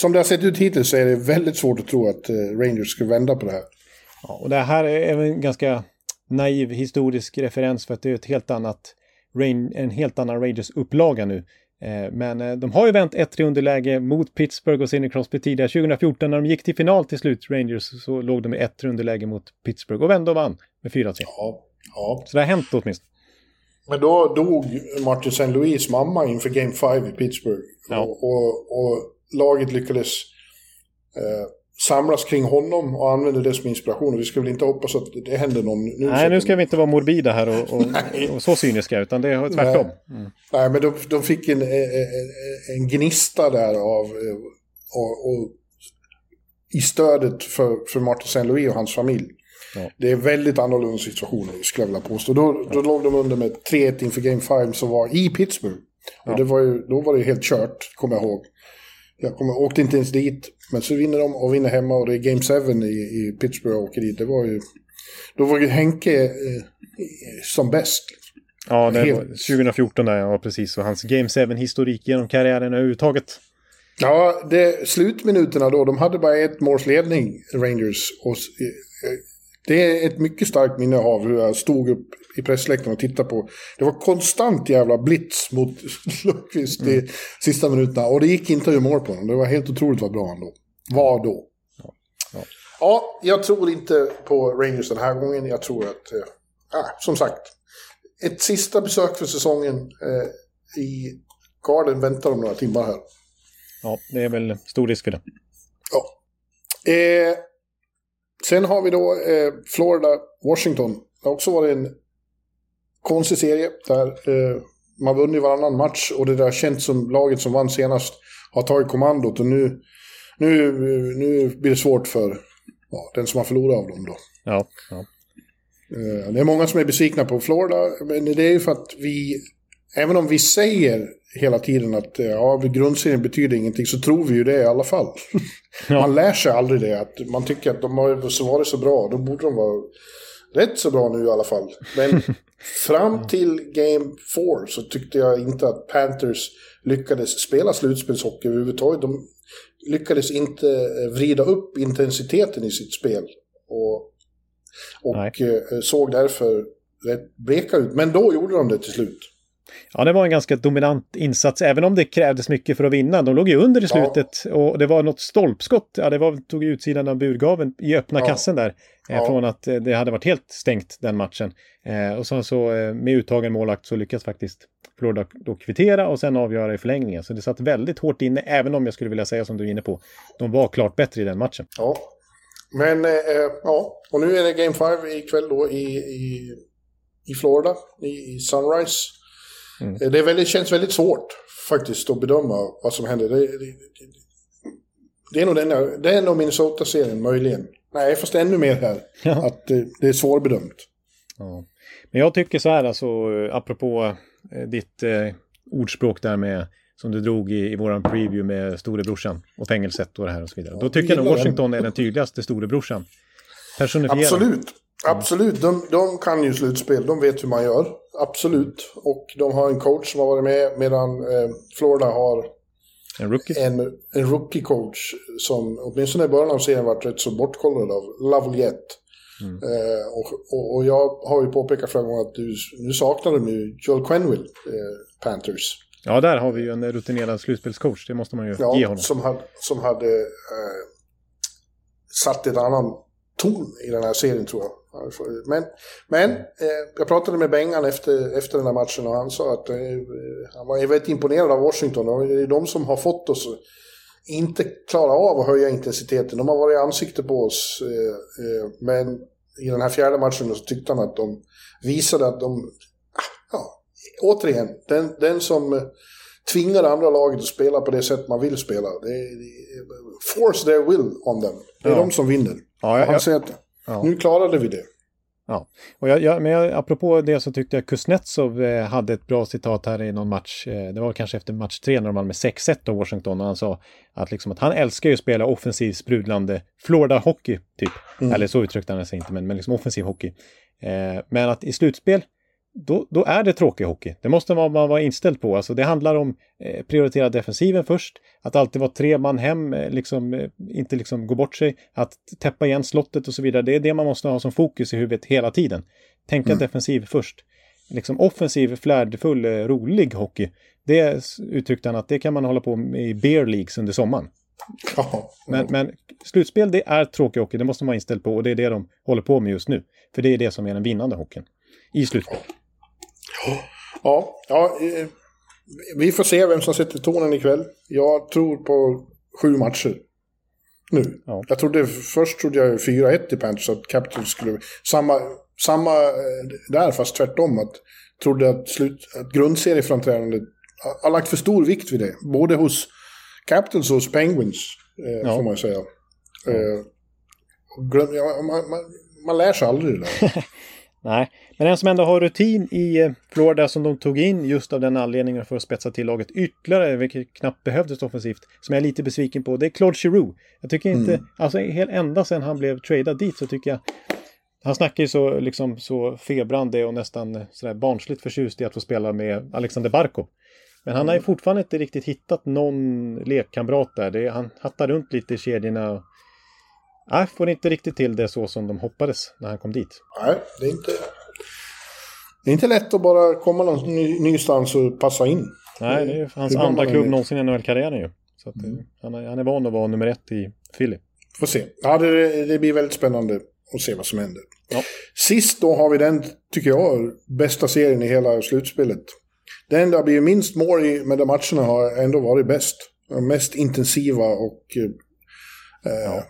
som det har sett ut hittills så är det väldigt svårt att tro att Rangers ska vända på det här. Ja, och det här är en ganska naiv historisk referens för att det är ett helt annat, en helt annan Rangers-upplaga nu. Eh, men eh, de har ju vänt 1-3 underläge mot Pittsburgh och Sidney Crosby tidigare. 2014 när de gick till final till slut, Rangers, så låg de i 1-3 underläge mot Pittsburgh och vände och vann med 4-3. Ja, ja. Så det har hänt åtminstone. Men då dog Martin St. Louis mamma inför Game 5 i Pittsburgh. Ja. Och, och, och, laget lyckades eh, samlas kring honom och använder det som inspiration. Och vi ska väl inte hoppas att det händer någon nu. Nej, nu ska vi inte vara morbida här och, och, och så cyniska, utan det är tvärtom. Nej, mm. Nej men de, de fick en, en, en, gnista där av, och, och i stödet för, för Martin St. Louis och hans familj. Ja. Det är väldigt annorlunda situationer, skulle jag vilja påstå. Då, då låg de under med 3-1 inför Game 5 som var i Pittsburgh. Och det var ju, då var det helt kört, kommer jag ihåg. Jag kommer, åkte inte ens dit, men så vinner de och vinner hemma och det är Game 7 i, i Pittsburgh och åker dit. Det var ju... Då var ju Henke eh, som bäst. Ja, det var 2014 där, ja precis. Och hans Game 7-historik genom karriären överhuvudtaget. Ja, det, slutminuterna då, de hade bara ett måls ledning, Rangers. Och, s- eh, det är ett mycket starkt minne av hur jag stod upp i pressläktaren och tittade på. Det var konstant jävla blitz mot *laughs* Lundqvist i sista minuterna. Och det gick inte att göra mål på honom. Det var helt otroligt vad bra han då. Var då. Ja. Ja, jag tror inte på Rangers den här gången. Jag tror att, ah, som sagt, ett sista besök för säsongen eh, i Garden väntar om några timmar här. Ja, det är väl stor risk för det. Ja. Eh, sen har vi då eh, Florida, Washington. Det har också varit en konstig serie där eh, man vunnit varannan match och det där känts som laget som vann senast har tagit kommandot och nu, nu, nu blir det svårt för ja, den som har förlorat av dem då. Ja, ja. Eh, Det är många som är besvikna på Florida, men det är ju för att vi, även om vi säger hela tiden att eh, ja, grundserien betyder ingenting, så tror vi ju det i alla fall. *laughs* Man lär sig aldrig det, att man tycker att de har varit så bra, då borde de vara rätt så bra nu i alla fall. Men *laughs* fram till Game 4 så tyckte jag inte att Panthers lyckades spela slutspelshockey överhuvudtaget. De lyckades inte eh, vrida upp intensiteten i sitt spel. Och, och eh, såg därför rätt bleka ut. Men då gjorde de det till slut. Ja, det var en ganska dominant insats, även om det krävdes mycket för att vinna. De låg ju under i Ja. slutet och det var något stolpskott. Ja, det var, tog utsidan av burgaven i öppna Ja. kassen där. Eh, Ja. Från att eh, det hade varit helt stängt den matchen. Eh, och sen så med uttagen målvakt så lyckas faktiskt Florida då kvittera och sen avgöra i förlängningen. Så det satt väldigt hårt inne, även om jag skulle vilja säga som du är inne på. De var klart bättre i den matchen. Ja. Men eh, ja, och nu är det Game 5 ikväll då i, i, i Florida, i, i Sunrise. Mm. Eh, Det väldigt, känns väldigt svårt faktiskt att bedöma vad som händer. Det, det, det, är nog, den, det är nog Minnesota-serien möjligen. Nej, fast ännu mer här. Ja. Att det, det är svårbedömt. Ja. Men jag tycker så här alltså, eh, apropå eh, ditt eh, ordspråk där med som du drog i, i våran preview med storebrorsan och fängelset och det här och så vidare. Då tycker jag nog den. Washington är den tydligaste storebrorsan. Personifierad. Absolut. Absolut. De, de kan ju slutspel. De vet hur man gör. Absolut. Och de har en coach som har varit med medan eh, Florida har En rookie. en, en rookie-coach som åtminstone i början av serien varit rätt så bortkollad av Lavaliette. Mm. Eh, och, och, och jag har ju påpekat flera gånger att du, nu saknar de ju Joel Quenville, eh, Panthers. Ja, där har vi ju en rutinerad slutspelscoach. Det måste man ju ge Ja, honom. som hade, som hade eh, satt en annan ton i den här serien tror jag. Men, men eh, jag pratade med Bengan efter, efter den här matchen och han sa att eh, han var väldigt imponerad av Washington. Och det är de som har fått oss inte klara av att höja intensiteten. De har varit i ansikte på oss. Eh, eh, men i den här fjärde matchen så tyckte han att de visade att de... Ja, återigen, den, den som tvingar det andra laget att spela på det sätt man vill spela. Det, det, force their will on them. Det är Ja. de som vinner. Ja, jag, han säger att ja. nu klarade vi det. Ja, och jag, jag, men jag, apropå det så tyckte jag Kuznetsov eh, hade ett bra citat här i någon match. Eh, det var kanske efter match tre när de vann med 6-1 av Washington. Och han sa att, liksom att han älskar ju att spela offensiv sprudlande Florida-hockey, typ. Eller så uttryckte han sig inte, men, men liksom offensiv hockey. Eh, men att i slutspel, då, då är det tråkig hockey. Det måste man, man vara inställd på. Alltså det handlar om eh, prioritera defensiven först, att alltid vara tre man hem, eh, liksom, eh, inte liksom gå bort sig, att täppa igen slottet och så vidare. Det är det man måste ha som fokus i huvudet hela tiden. Tänka defensiv först. Liksom offensiv, flärdfull, eh, rolig hockey. Det uttryckte han att det kan man hålla på med i beer leagues under sommaren. Ja. Men, men slutspel, det är tråkig hockey. Det måste man vara inställd på och det är det de håller på med just nu. För det är det som är den vinnande hockeyn. I slutspel. Ja, ja eh, vi får se vem som sätter tonen ikväll. Jag tror på sju matcher. Nu. Ja. Jag trodde, först trodde jag 4-1 i Panthers, att Capitals skulle... Samma, samma eh, där, fast tvärtom. Att, trodde att, slut, att grundserieframträdandet har- lagt för stor vikt vid det. Både hos Capitals hos Penguins, eh, Ja. får man ju säga. Eh, glöm, ja, man, man, man lär sig aldrig det där. *laughs* Nej, men en som ändå har rutin i eh, Florida som de tog in just av den anledningen för att spetsa till laget ytterligare, vilket knappt behövdes offensivt, som jag är lite besviken på, det är Claude Giroux. Jag tycker inte, Mm. alltså helt ända sedan han blev tradad dit så tycker jag han snackar ju så, liksom, så febrande och nästan eh, sådär barnsligt förtjust i att få spela med Alexander Barkov. Men han har ju fortfarande inte riktigt hittat någon lekkamrat där. Det han hattar runt lite i kedjorna. Nej, får inte riktigt till det så som de hoppades när han kom dit. Nej, det är inte... Det är inte lätt att bara komma någon ny, nystans och passa in. Nej, det är hans andra klubb någonsin i NHL-karriären ju. Så att, eh, han, är, han är van att vara nummer ett i Philly. Får se. Ja, det, det blir väldigt spännande att se vad som händer. Ja. Sist då har vi den, tycker jag, bästa serien i hela slutspelet. Den där blir minst mål i, men de matcherna har ändå varit bäst. Mest intensiva och... Eh, ja.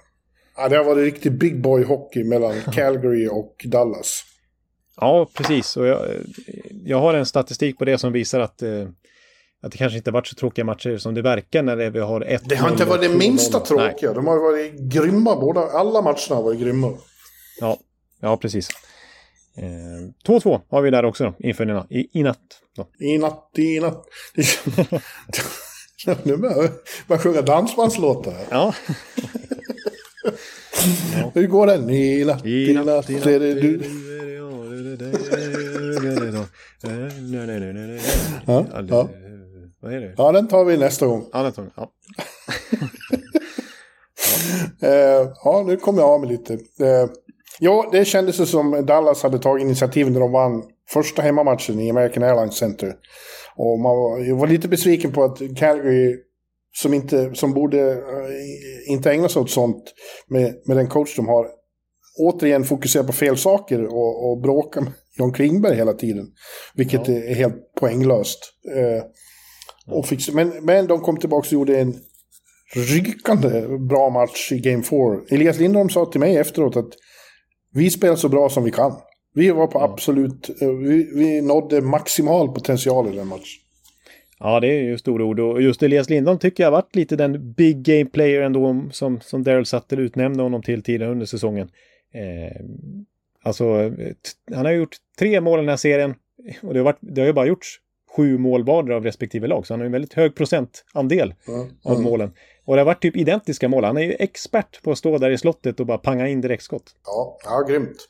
Det har varit riktig big boy hockey mellan *laughs* Calgary och Dallas. Ja, precis. Och jag, eh, jag har en statistik på det som visar att, eh, att det kanske inte varit så tråkiga matcher som det verkar när vi har ett Det har inte varit det minsta Nej. tråkiga. De har varit grymma. Båda, alla matcherna har varit grymma. Ja, ja precis. Eh, 2-2 har vi där också då, inför na- i, i natt. Då. I natt, i natt. *laughs* nu börjar jag sjunga dansbandslåtar. här. *laughs* Ja, Hur går den? I natt, I natt, är det du. Ja, ja. Vad är det? Ja, den tar vi nästa gång. Ja, den tog- ja. *laughs* Eh, ja, nu kommer jag av mig lite. Eh, ja, det kändes som Dallas hade tagit initiativ när de vann första hemmamatchen i American Airlines Center. Och man var, jag var lite besviken på att Calgary, som, inte, som borde eh, inte ägna sig åt sånt med, med den coach de har, återigen fokuserar på fel saker och, och bråkar med *laughs* John Klingberg hela tiden. Vilket Ja. är helt poänglöst. Eh, och fick, men, men de kom tillbaka och gjorde en rykande bra match i Game 4. Elias Lindholm sa till mig efteråt att vi spelar så bra som vi kan. Vi var på absolut, eh, vi, vi nådde maximal potential i den matchen. Ja, det är ju stora ord. Och just Elias Lindholm tycker jag har varit lite den big game player ändå som, som Daryl Sutter utnämnde honom till tidigare under säsongen. Eh, alltså, han har gjort tre mål i den här serien och det har, varit, det har ju bara gjorts sju mål vardera av respektive lag, så han har en väldigt hög procentandel Ja. av målen. Och det har varit typ identiska mål. Han är ju expert på att stå där i slottet och bara panga in direktskott. Ja, ja grymt.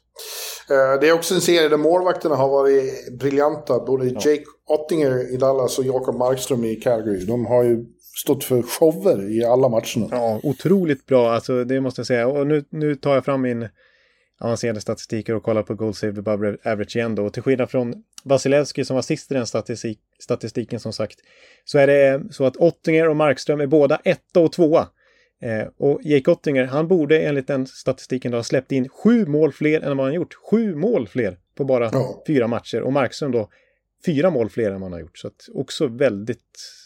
Eh, Det är också en serie där målvakterna har varit briljanta. Både Jake Ottinger i Dallas och Jakob Markström i Calgary. De har ju stått för shower i alla matcherna. Ja, otroligt bra, alltså det måste jag säga. Och nu, nu tar jag fram min avancerade statistiker och kollar på Gold Save Above Average igen då. Och till skillnad från Vasilevski som var sist i den statistik, statistiken som sagt, så är det så att Ottinger och Markström är båda etta och tvåa. Eh, och Jake Ottinger, han borde enligt den statistiken då ha släppt in sju mål fler än vad han gjort. Sju mål fler på bara Ja. fyra matcher. Och Markström då fyra mål fler än vad han har gjort. Så att också väldigt,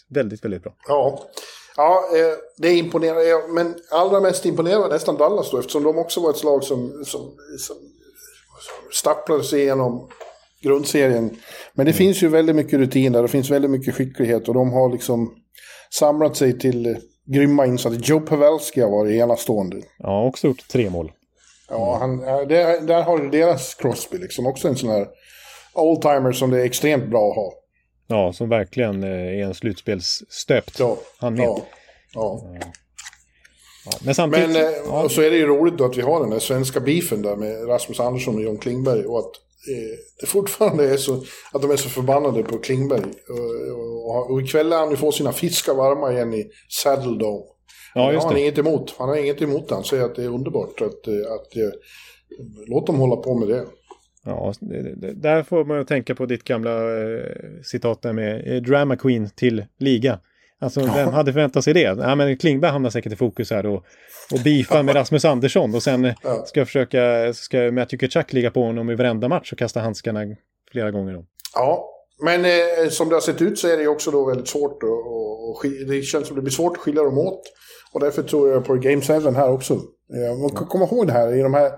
väldigt, väldigt bra. Ja, ja eh, det är imponerande. Men allra mest imponerande var nästan Dallas då, eftersom de också var ett slag som, som, som stapplade sig igenom grundserien. Men det finns ju väldigt mycket rutin där, det finns väldigt mycket skicklighet och de har liksom samlat sig till grymma insatser. Joe Pavelski har varit enastående. Ja, också gjort tre mål. Ja, han, ja, det, där har du deras Crosby liksom, också en sån här oldtimer som det är extremt bra att ha. Ja, som verkligen eh, är en slutspelsstöpt. Ja, Han med. ja, ja. Ja, Men samtidigt... Men eh, ja, så är det ju roligt då att vi har den där svenska beefen där med Rasmus Andersson och John Klingberg och att eh, det fortfarande är så att de är så förbannade på Klingberg. Och, och, och ikväll lär han ju få sina fiskar varma igen i Saddle Dome. ja, det just har han det. inget emot. Han har inget emot det. Han säger att det är underbart. Att, eh, att, eh, låt dem hålla på med det. Ja, det, det, där får man ju tänka på ditt gamla eh, citat där med eh, Drama Queen till liga. Alltså, vem hade förväntat sig det? Ja, men Klingberg hamnar säkert i fokus här och, och beefa med Rasmus Andersson och sen Ja. ska försöka, ska Matthew Tkachuk ligga på honom i varenda match och kasta handskarna flera gånger om. Ja, men eh, som det har sett ut så är det också då väldigt svårt. Och, och, och det känns som det blir svårt att skilja dem åt. Och därför tror jag på Game 7 här också. Eh, man kan komma ihåg det här i de här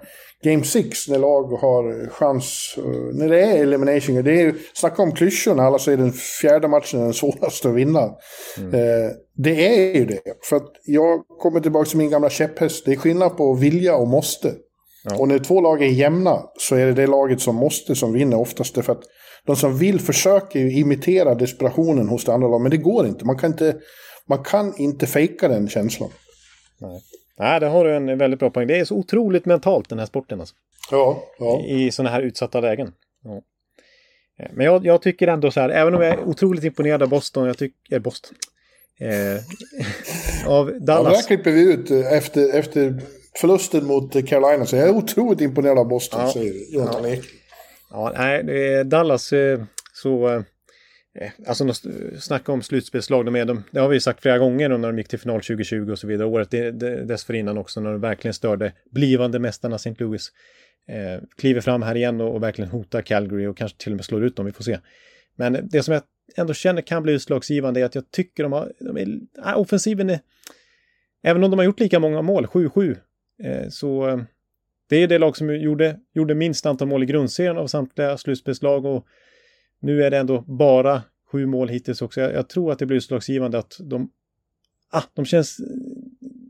Game 6 när lag har chans. eh, när det är elimination. Det är snacka om klyschor när alla säger den fjärde matchen är den svåraste att vinna. Eh, det är ju det. För att jag kommer tillbaka till min gamla käpphäst. Det är skillnad på vilja och måste. Ja. Och när två lag är jämna så är det det laget som måste som vinner oftast. För att de som vill försöker ju imitera desperationen hos det andra laget. Men det går inte. Man kan inte, man kan inte fejka den känslan. Nej. Nej, det har du en väldigt bra poäng. Det är så otroligt mentalt den här sporten. Alltså. Ja, ja. I, i sådana här utsatta lägen. Ja. Eh, men jag, jag, tycker ändå så här, även om jag är otroligt imponerad av Boston, jag tycker, Boston, eh, *laughs* av Dallas. Ja, det här klipper vi ut eh, efter, efter förlusten mot Carolina, så jag är otroligt imponerad av Boston, ja. säger Jonathan ja. Ek. Ja, nej, Dallas så... Alltså snacka om slutspelslag, de är, de, det har vi sagt flera gånger när de gick till final 2020 och så vidare. Året dessförinnan också när de verkligen störde blivande mästarna St. Louis eh, kliver fram här igen och, och, verkligen hotar Calgary och kanske till och med slår ut dem, vi får se. Men det som jag ändå känner kan bli utslagsgivande är att jag tycker de har, de är, äh, offensiven är, även om de har gjort lika många mål, 7-7, eh, så eh, det är det lag som gjorde, gjorde minst antal mål i grundserien av samtliga slutspelslag och nu är det ändå bara sju mål hittills också. Jag, jag tror att det blir utslagsgivande att de, ah, de känns, eh,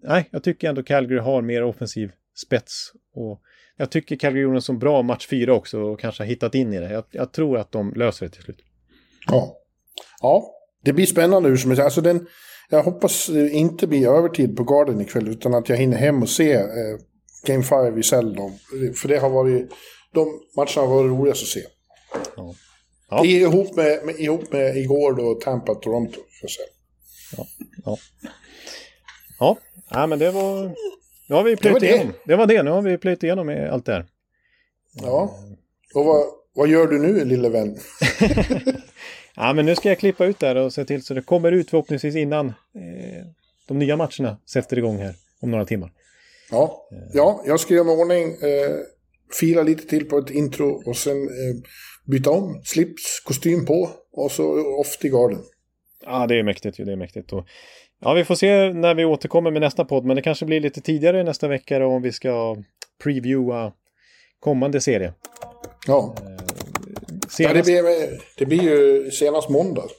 nej, jag tycker ändå Calgary har mer offensiv spets och jag tycker Calgary gjorde en så bra match fyra också och kanske har hittat in i det. Jag, jag, tror att de löser det till slut. Ja. Ja, det blir spännande hur som helst. Alltså den, jag hoppas inte blir övertid på Garden ikväll utan att jag hinner hem och se eh, Game 5 i Seldon. För det har varit, de matcherna har varit roligast att se. Ja. Ja. Ihop, med, med, ihop med igår då Tampa-Toronto. Ja. Ja. ja. ja, men det var nu har vi plöjt det igenom. Det. det var det, nu har vi plöjt igenom allt det här. Ja, och vad, vad gör du nu lille vän? *laughs* ja, men nu ska jag klippa ut där och se till så det kommer ut förhoppningsvis innan eh, de nya matcherna sätter igång här om några timmar. Ja, ja jag ska göra mig ordning, eh, fila lite till på ett intro och sen eh, byta om, slips, kostym på och så off till garden. Ja, det är mäktigt ju, det är mäktigt. Och Ja, vi får se när vi återkommer med nästa podd, men det kanske blir lite tidigare nästa vecka om vi ska previewa kommande serie. Ja. Eh, senast... ja det, blir, det blir ju senast måndag.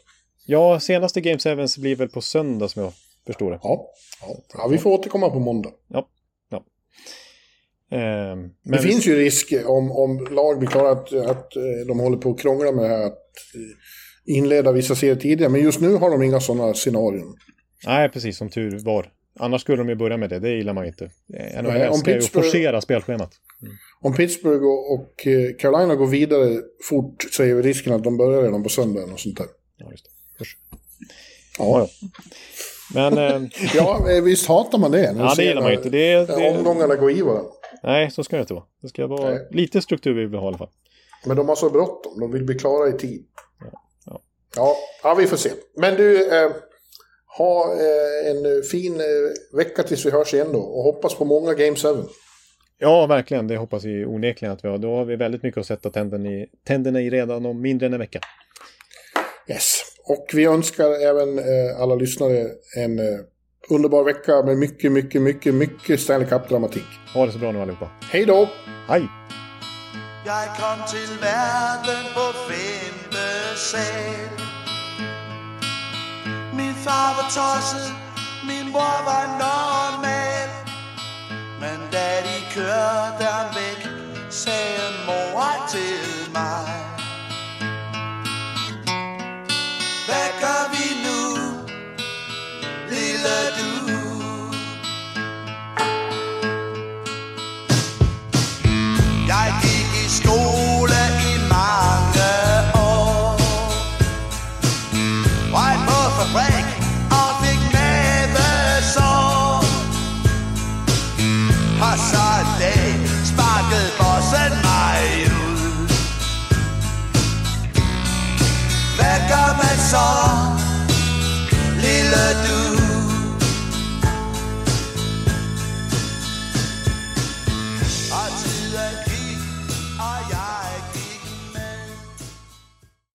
Ja, senaste Game 7 blir väl på söndag som jag förstår det. Ja, ja. ja vi får återkomma på måndag. Ja. ja. Eh, men det vi... finns ju risk om, om lag blir klara att, att eh, de håller på att krångla med det här. Att eh, inleda vissa serier tidigare. Men just nu har de inga sådana scenarion. Nej, precis som tur var. Annars skulle de ju börja med det, det gillar man inte. NHL Nej, älskar ju att forcera spelschemat. Mm. Om Pittsburgh och, och, eh, Carolina går vidare fort så är risken att de börjar redan på söndagen och sånt där. Ja, just det. Ja. ja. Men... Eh... *laughs* ja, eh, visst hatar man det. Ja, det gillar man inte. Det, det... Omgångarna går i varandra. Nej, så ska det inte vara. Det ska vara Nej. lite struktur vi vill ha i alla fall. Men de har så bråttom. De vill bli klara i tid. Ja, ja. ja, ja vi får se. Men du... Eh... Ha eh, en fin eh, vecka tills vi hörs igen då och hoppas på många Game 7. Ja, verkligen. Det hoppas vi onekligen att vi har. Då har vi väldigt mycket att sätta tänderna i, tänderna i redan om mindre än en vecka. Yes. Och vi önskar även eh, alla lyssnare en eh, underbar vecka med mycket, mycket, mycket, mycket Stanley Cup-dramatik. Ha det så bra nu allihopa. Hej då! Hej! Jag kom till världen på femte far var tosset, min bror var normal. Men da de kørte ham væk, sagde mor til